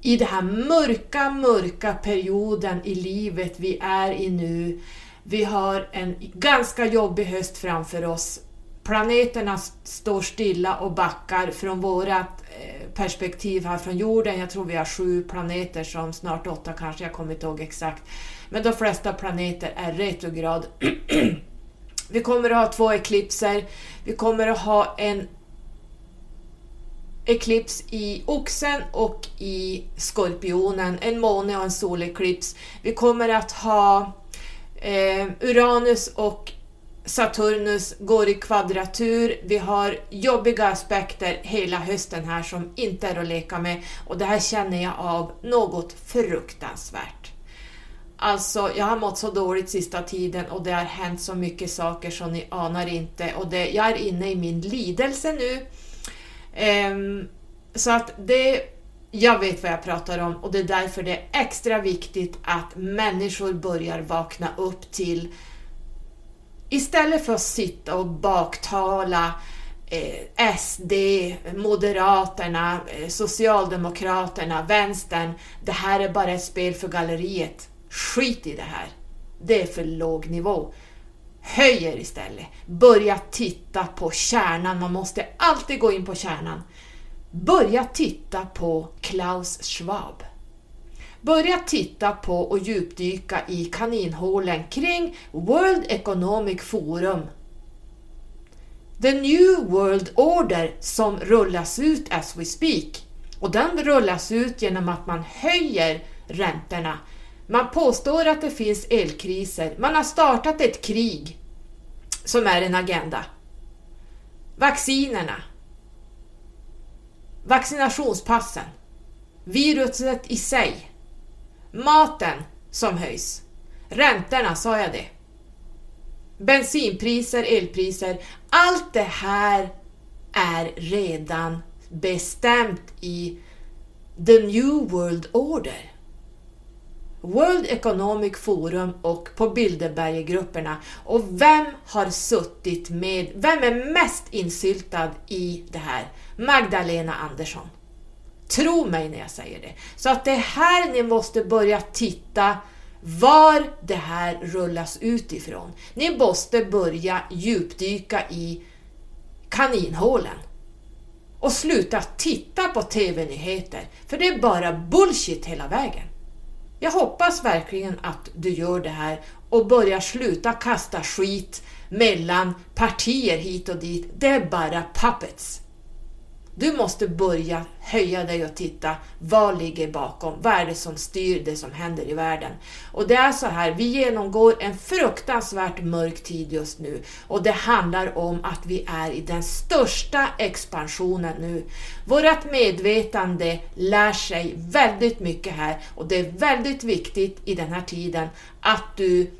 A: i den här mörka, mörka perioden i livet vi är i nu, vi har en ganska jobbig höst framför oss. Planeterna står stilla och backar från vårt eh, perspektiv här från jorden. Jag tror vi har sju planeter som snart åtta kanske, jag kommer inte ihåg exakt. Men de flesta planeter är retrograd. vi kommer att ha två eklipser. Vi kommer att ha en eklips i Oxen och i Skorpionen, en måne och en soleklips. Vi kommer att ha Eh, Uranus och Saturnus går i kvadratur. Vi har jobbiga aspekter hela hösten här som inte är att leka med och det här känner jag av något fruktansvärt. Alltså, jag har mått så dåligt sista tiden och det har hänt så mycket saker som ni anar inte och det, jag är inne i min lidelse nu. Eh, så att det jag vet vad jag pratar om och det är därför det är extra viktigt att människor börjar vakna upp till Istället för att sitta och baktala eh, SD, Moderaterna, eh, Socialdemokraterna, Vänstern. Det här är bara ett spel för galleriet. Skit i det här. Det är för låg nivå. Höj er istället. Börja titta på kärnan. Man måste alltid gå in på kärnan. Börja titta på Klaus Schwab. Börja titta på och djupdyka i kaninhålen kring World Economic Forum. The New World Order som rullas ut as we speak. Och den rullas ut genom att man höjer räntorna. Man påstår att det finns elkriser. Man har startat ett krig som är en agenda. Vaccinerna, vaccinationspassen, viruset i sig, maten som höjs, räntorna, sa jag det? Bensinpriser, elpriser, allt det här är redan bestämt i the new world order. World Economic Forum och på Bilderberggrupperna. Och vem har suttit med, vem är mest insyltad i det här? Magdalena Andersson. Tro mig när jag säger det. Så att det är här ni måste börja titta var det här rullas ut ifrån. Ni måste börja djupdyka i kaninhålen. Och sluta titta på TV-nyheter, för det är bara bullshit hela vägen. Jag hoppas verkligen att du gör det här och börjar sluta kasta skit mellan partier hit och dit. Det är bara puppets. Du måste börja höja dig och titta, vad ligger bakom? Vad är det som styr det som händer i världen? Och det är så här, vi genomgår en fruktansvärt mörk tid just nu och det handlar om att vi är i den största expansionen nu. Vårat medvetande lär sig väldigt mycket här och det är väldigt viktigt i den här tiden att du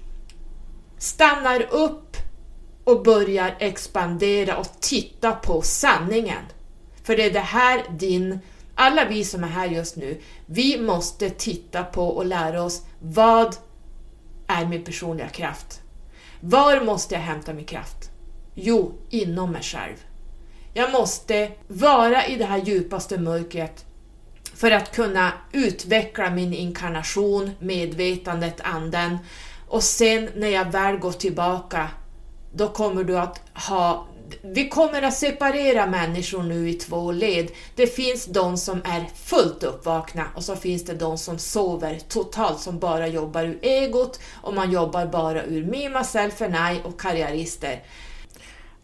A: stannar upp och börjar expandera och titta på sanningen. För det är det här din, alla vi som är här just nu, vi måste titta på och lära oss vad är min personliga kraft? Var måste jag hämta min kraft? Jo, inom mig själv. Jag måste vara i det här djupaste mörkret för att kunna utveckla min inkarnation, medvetandet, anden. Och sen när jag väl går tillbaka, då kommer du att ha vi kommer att separera människor nu i två led. Det finns de som är fullt uppvakna och så finns det de som sover totalt, som bara jobbar ur egot och man jobbar bara ur me, myself and I och karriärister.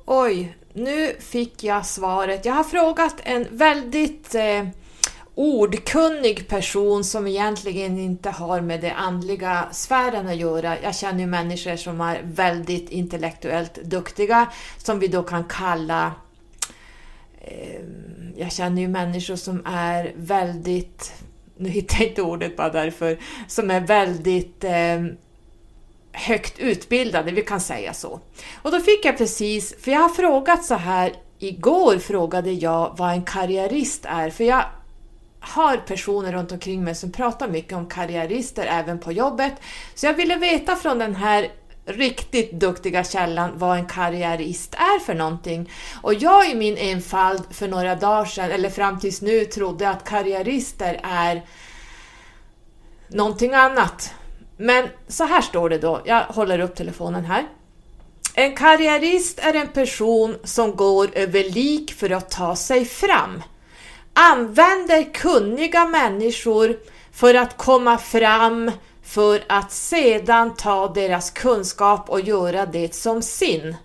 A: Oj, nu fick jag svaret. Jag har frågat en väldigt eh, ordkunnig person som egentligen inte har med det andliga sfären att göra. Jag känner ju människor som är väldigt intellektuellt duktiga, som vi då kan kalla eh, jag känner ju människor som är väldigt, nu hittar jag inte ordet bara därför, som är väldigt eh, högt utbildade, vi kan säga så. Och då fick jag precis, för jag har frågat så här, igår frågade jag vad en karriärist är, för jag har personer runt omkring mig som pratar mycket om karriärister även på jobbet. Så jag ville veta från den här riktigt duktiga källan vad en karriärist är för någonting. Och jag i min enfald för några dagar sedan, eller fram tills nu, trodde att karriärister är någonting annat. Men så här står det då, jag håller upp telefonen här. En karriärist är en person som går över lik för att ta sig fram. Använder kunniga människor för att komma fram för att sedan ta deras kunskap och göra det som sin.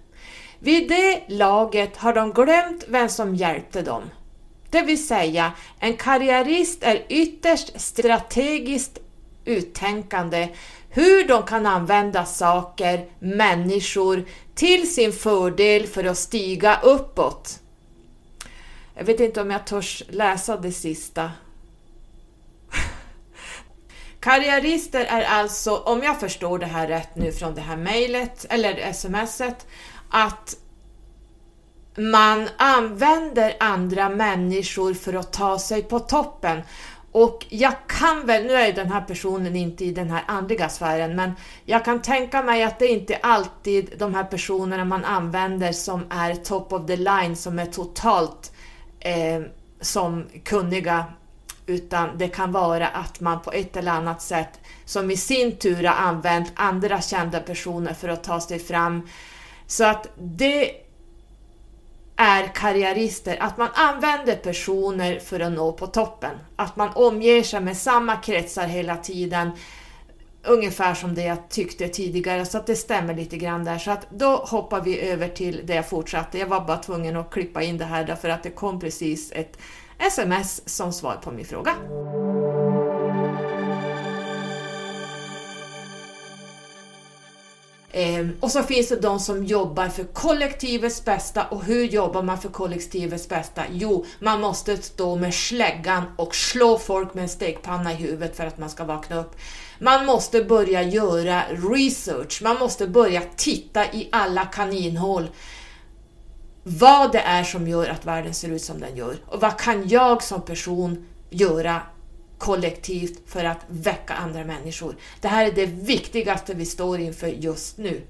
A: Vid det laget har de glömt vem som hjälpte dem. Det vill säga, en karriärist är ytterst strategiskt uttänkande hur de kan använda saker, människor till sin fördel för att stiga uppåt. Jag vet inte om jag törs läsa det sista. Karriärister är alltså, om jag förstår det här rätt nu från det här mejlet eller smset, att man använder andra människor för att ta sig på toppen. Och jag kan väl, nu är ju den här personen inte i den här andliga sfären, men jag kan tänka mig att det inte alltid de här personerna man använder som är top of the line, som är totalt eh, som kunniga, utan det kan vara att man på ett eller annat sätt, som i sin tur har använt andra kända personer för att ta sig fram. Så att det är karriärister, att man använder personer för att nå på toppen. Att man omger sig med samma kretsar hela tiden. Ungefär som det jag tyckte tidigare, så att det stämmer lite grann där. Så att då hoppar vi över till det jag fortsatte. Jag var bara tvungen att klippa in det här därför att det kom precis ett sms som svar på min fråga. Ehm, och så finns det de som jobbar för kollektivets bästa och hur jobbar man för kollektivets bästa? Jo, man måste stå med släggan och slå folk med en stekpanna i huvudet för att man ska vakna upp. Man måste börja göra research, man måste börja titta i alla kaninhål vad det är som gör att världen ser ut som den gör och vad kan jag som person göra kollektivt för att väcka andra människor. Det här är det viktigaste vi står inför just nu.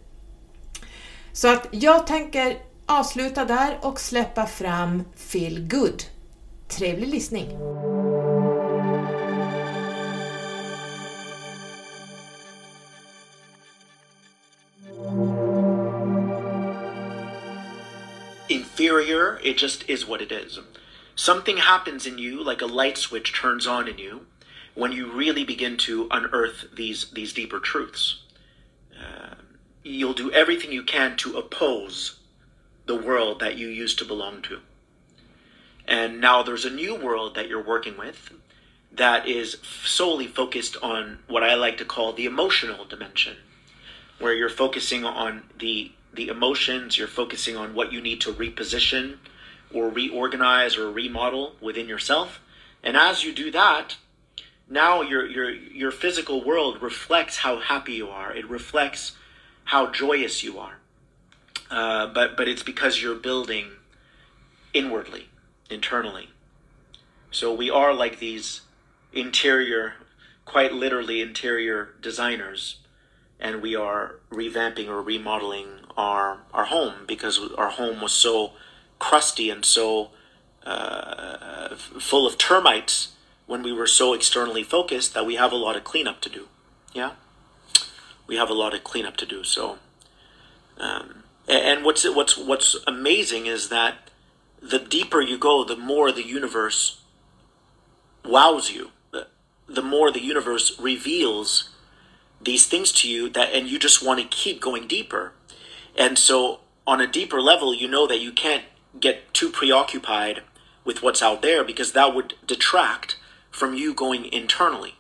A: Så att jag tänker avsluta där och släppa fram Feel Good. Trevlig lyssning!
B: Inferior, it just is what it is. something happens in you, like a light switch turns on in you, when you really begin to unearth these these deeper truths. Uh, you'll do everything you can to oppose the world that you used to belong to. And now there's a new world that you're working with that is solely focused on what I like to call the emotional dimension, where you're focusing on the the emotions, you're focusing on what you need to reposition, or reorganize or remodel within yourself. And as you do that, now your your your physical world reflects how happy you are. It reflects how joyous you are. uh, but but it's because you're building inwardly, internally. So we are like these interior, quite literally interior designers, and we are revamping or remodeling our our home because our home was so crusty and so uh, full of termites when we were so externally focused that we have a lot of cleanup to do. Yeah, we have a lot of cleanup to do. So, um, and what's what's what's amazing is that the deeper you go, the more the universe wows you. The more the universe reveals these things to you that, and you just want to keep going deeper. And so, on a deeper level, you know that you can't get too preoccupied with what's out there because that would detract from you going internally.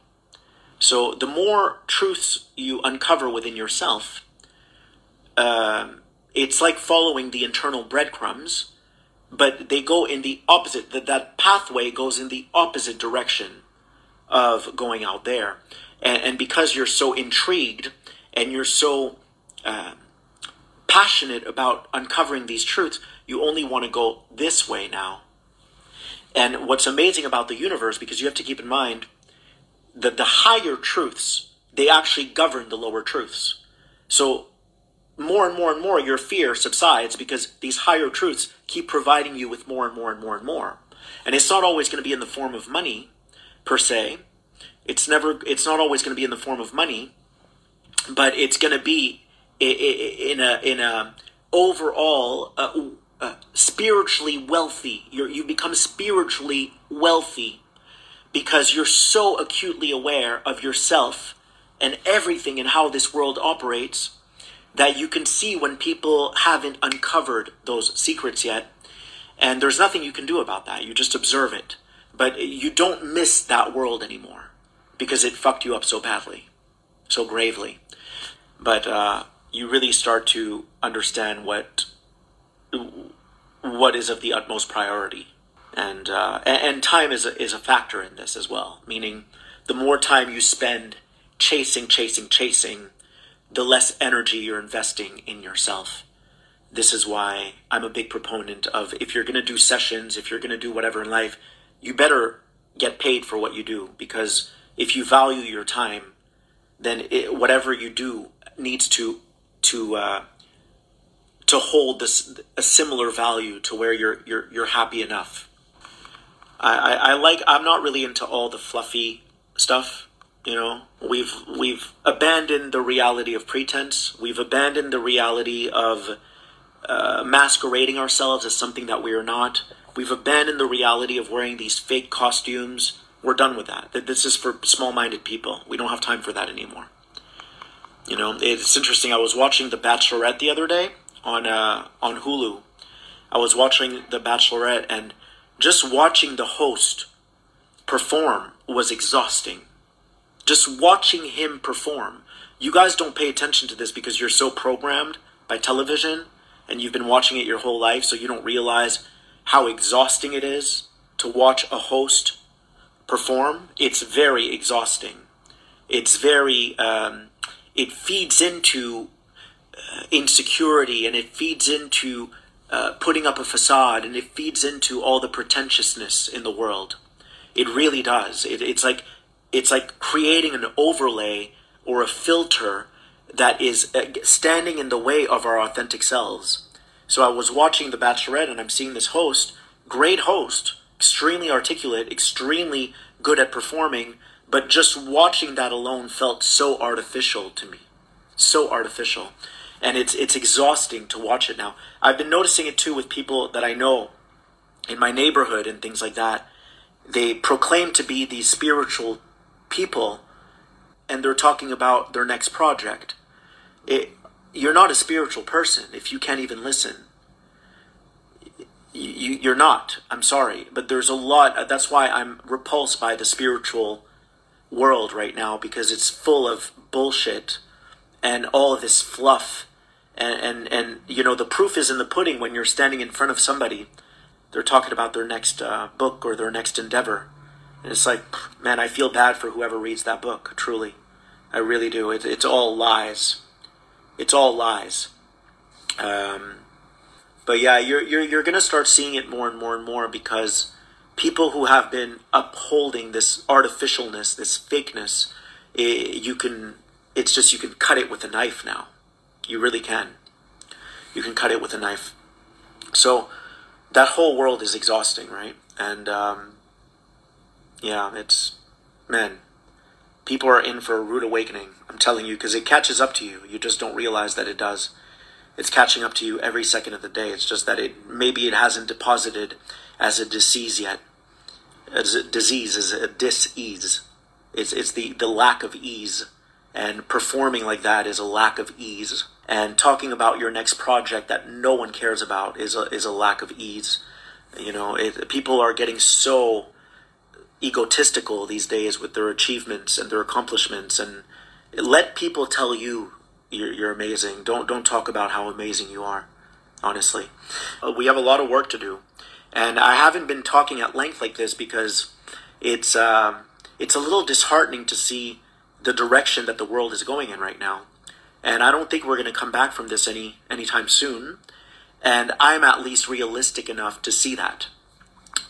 B: So, the more truths you uncover within yourself, uh, it's like following the internal breadcrumbs, but they go in the opposite. That that pathway goes in the opposite direction of going out there, and, and because you're so intrigued and you're so uh, passionate about uncovering these truths, you only want to go this way now. And what's amazing about the universe, because you have to keep in mind that the higher truths, they actually govern the lower truths. So more and more and more, your fear subsides because these higher truths keep providing you with more and more and more and more. And it's not always going to be in the form of money, per se. It's never. It's not always going to be in the form of money, but it's going to be in a in a overall uh, uh, spiritually wealthy. you you become spiritually wealthy because you're so acutely aware of yourself and everything and how this world operates that you can see when people haven't uncovered those secrets yet. And there's nothing you can do about that. You just observe it. But you don't miss that world anymore because it fucked you up so badly, so gravely. But uh, you really start to understand what what is of the utmost priority, and uh, and time is a, is a factor in this as well. Meaning, the more time you spend chasing, chasing, chasing, the less energy you're investing in yourself. This is why I'm a big proponent of if you're going to do sessions, if you're going to do whatever in life, you better get paid for what you do because if you value your time, then it, whatever you do needs to to uh, to hold this a similar value to where you're you're you're happy enough. I, I, I like I'm not really into all the fluffy stuff. You know, we've we've abandoned the reality of pretense. We've abandoned the reality of uh, masquerading ourselves as something that we are not. We've abandoned the reality of wearing these fake costumes. We're done with that. That this is for small-minded people. We don't have time for that anymore. You know, it's interesting. I was watching The Bachelorette the other day on uh, on Hulu. I was watching The Bachelorette, and just watching the host perform was exhausting just watching him perform. You guys don't pay attention to this because you're so programmed by television and you've been watching it your whole life, so you don't realize how exhausting it is to watch a host perform. It's very exhausting. It's very, um, it feeds into uh, insecurity and it feeds into uh, putting up a facade and it feeds into all the pretentiousness in the world. It really does. It, it's like it's like creating an overlay or a filter that is uh, standing in the way of our authentic selves. So I was watching The Bachelorette and I'm seeing this host, great host, extremely articulate, extremely good at performing, but just watching that alone felt so artificial to me. So artificial. And it's it's exhausting to watch it now. I've been noticing it too with people that I know in my neighborhood and things like that. They proclaim to be these spiritual people and they're talking about their next project. It, you're not a spiritual person if you can't even listen. You, you're not. I'm sorry. But there's a lot. That's why I'm repulsed by the spiritual world right now because it's full of bullshit and all of this fluff. And, and, and you know, the proof is in the pudding when you're standing in front of somebody. They're talking about their next uh, book or their next endeavor and it's like, man, I feel bad for whoever reads that book, truly. I really do. It, it's all lies. It's all lies. Um, but yeah, you're you're you're gonna start seeing it more and more and more because people who have been upholding this artificialness, this fakeness, it, you can. It's just you can cut it with a knife now. You really can. You can cut it with a knife. So that whole world is exhausting, right? And um, yeah, it's man. People are in for a rude awakening. I'm telling you, because it catches up to you. You just don't realize that it does it's catching up to you every second of the day. It's just that it maybe it hasn't deposited as a disease yet. As a disease is a dis-ease. It's it's the the lack of ease, and performing like that is a lack of ease. And talking about your next project that no one cares about is a is a lack of ease. You know, it, people are getting so egotistical these days with their achievements and their accomplishments, and let people tell you you're, you're amazing. Don't don't talk about how amazing you are. Honestly, uh, we have a lot of work to do, and I haven't been talking at length like this because it's uh, it's a little disheartening to see the direction that the world is going in right now, and I don't think we're going to come back from this any anytime soon. And I'm at least realistic enough to see that,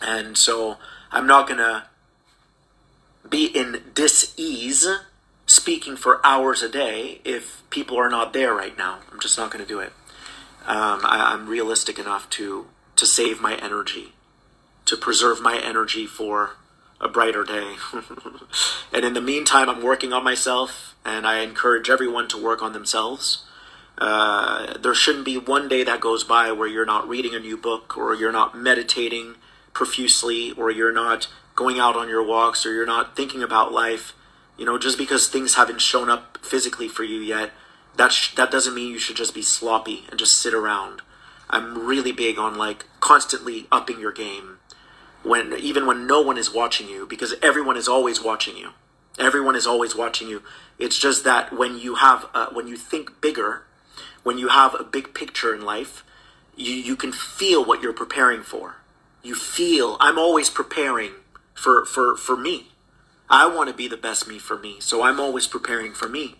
B: and so I'm not going to be in dis-ease speaking for hours a day if people are not there right now. I'm just not going to do it. Um, I, I'm realistic enough to to save my energy, to preserve my energy for a brighter day. and in the meantime, I'm working on myself, and I encourage everyone to work on themselves. Uh, there shouldn't be one day that goes by where you're not reading a new book, or you're not meditating profusely, or you're not going out on your walks, or you're not thinking about life you know, just because things haven't shown up physically for you yet, that sh- that doesn't mean you should just be sloppy and just sit around. I'm really big on like constantly upping your game when even when no one is watching you because everyone is always watching you. Everyone is always watching you. It's just that when you have uh, when you think bigger, when you have a big picture in life, you you can feel what you're preparing for. You feel I'm always preparing for for for me. I want to be the best me for me. So I'm always preparing for me.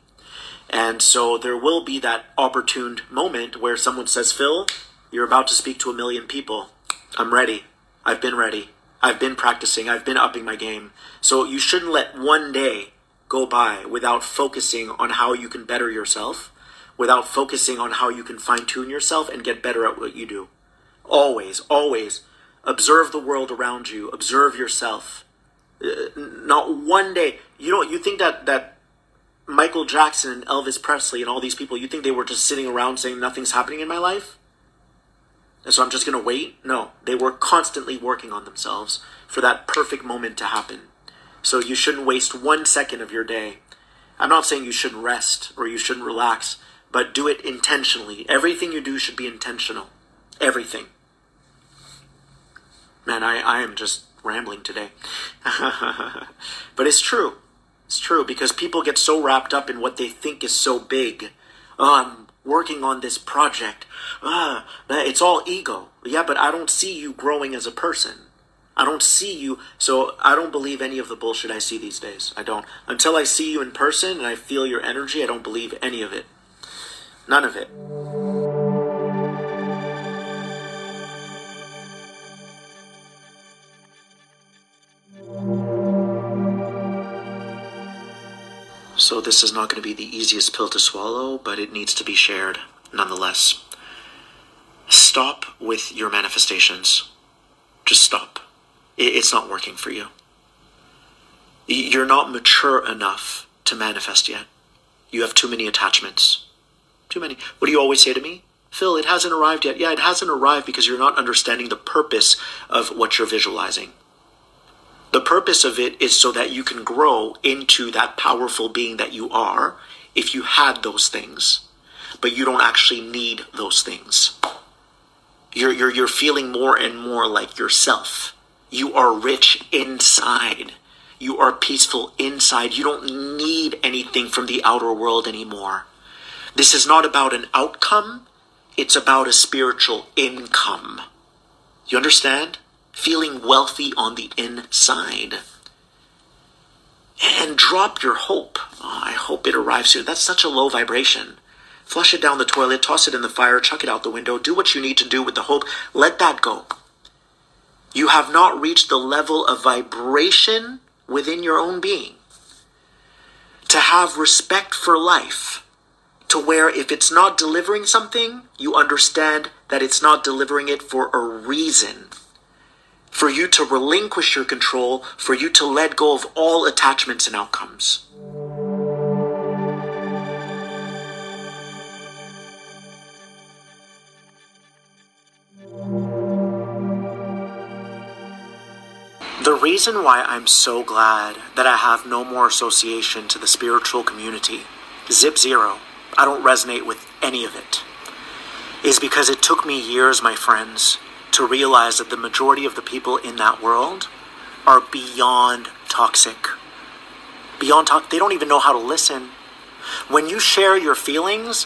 B: And so there will be that opportune moment where someone says, Phil, you're about to speak to a million people. I'm ready. I've been ready. I've been practicing. I've been upping my game. So you shouldn't let one day go by without focusing on how you can better yourself, without focusing on how you can fine tune yourself and get better at what you do. Always, always observe the world around you, observe yourself uh, not one day. You know, you think that that Michael Jackson and Elvis Presley and all these people, you think they were just sitting around saying nothing's happening in my life? So I'm just going to wait? No, they were constantly working on themselves for that perfect moment to happen. So you shouldn't waste one second of your day. I'm not saying you shouldn't rest or you shouldn't relax, but do it intentionally. Everything you do should be intentional. Everything. Man, I, I am just rambling today. but it's true. It's true because people get so wrapped up in what they think is so big. Oh, I'm working on this project. Ah, it's all ego. Yeah, but I don't see you growing as a person. I don't see you, so I don't believe any of the bullshit I see these days. I don't. Until I see you in person and I feel your energy, I don't believe any of it. None of it. So, this is not going to be the easiest pill to swallow, but it needs to be shared nonetheless. Stop with your manifestations. Just stop. It's not working for you. You're not mature enough to manifest yet. You have too many attachments. Too many. What do you always say to me? Phil, it hasn't arrived yet. Yeah, it hasn't arrived because you're not understanding the purpose of what you're visualizing. The purpose of it is so that you can grow into that powerful being that you are if you had those things, but you don't actually need those things. You're, you're, you're feeling more and more like yourself. You are rich inside. You are peaceful inside. You don't need anything from the outer world anymore. This is not about an outcome, it's about a spiritual income. You understand? Feeling wealthy on the inside. And drop your hope. Oh, I hope it arrives soon. That's such a low vibration. Flush it down the toilet, toss it in the fire, chuck it out the window, do what you need to do with the hope. Let that go. You have not reached the level of vibration within your own being to have respect for life, to where if it's not delivering something, you understand that it's not delivering it for a reason. For you to relinquish your control, for you to let go of all attachments and outcomes. The reason why I'm so glad that I have no more association to the spiritual community, zip zero, I don't resonate with any of it, is because it took me years, my friends, to realize that the majority of the people in that world are beyond toxic. Beyond toxic, they don't even know how to listen. When you share your feelings,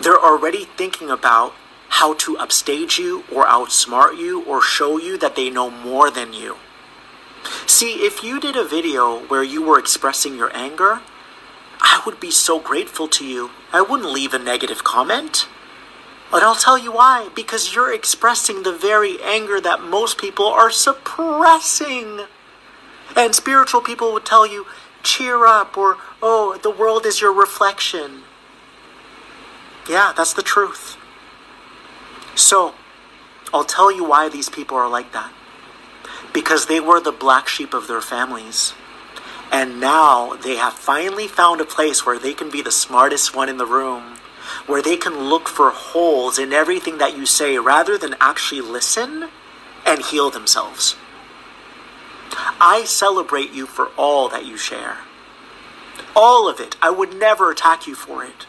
B: they're already thinking about how to upstage you or outsmart you or show you that they know more than you. See, if you did a video where you were expressing your anger, I would be so grateful to you. I wouldn't leave a negative comment. But I'll tell you why. Because you're expressing the very anger that most people are suppressing. And spiritual people would tell you, cheer up, or, oh, the world is your reflection. Yeah, that's the truth. So, I'll tell you why these people are like that because they were the black sheep of their families. And now they have finally found a place where they can be the smartest one in the room, where they can look for holes in everything that you say rather than actually listen and heal themselves. I celebrate you for all that you share. All of it. I would never attack you for it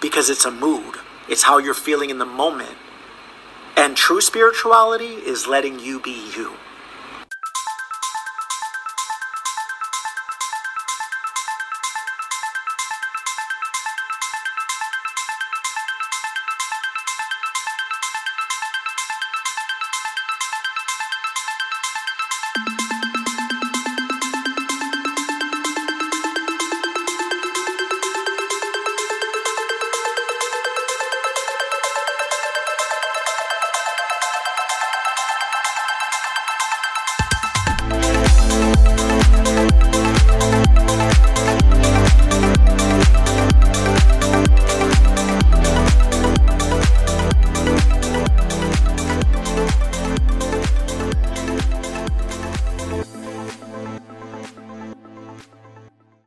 B: because it's a mood, it's how you're feeling in the moment. And true spirituality is letting you be you.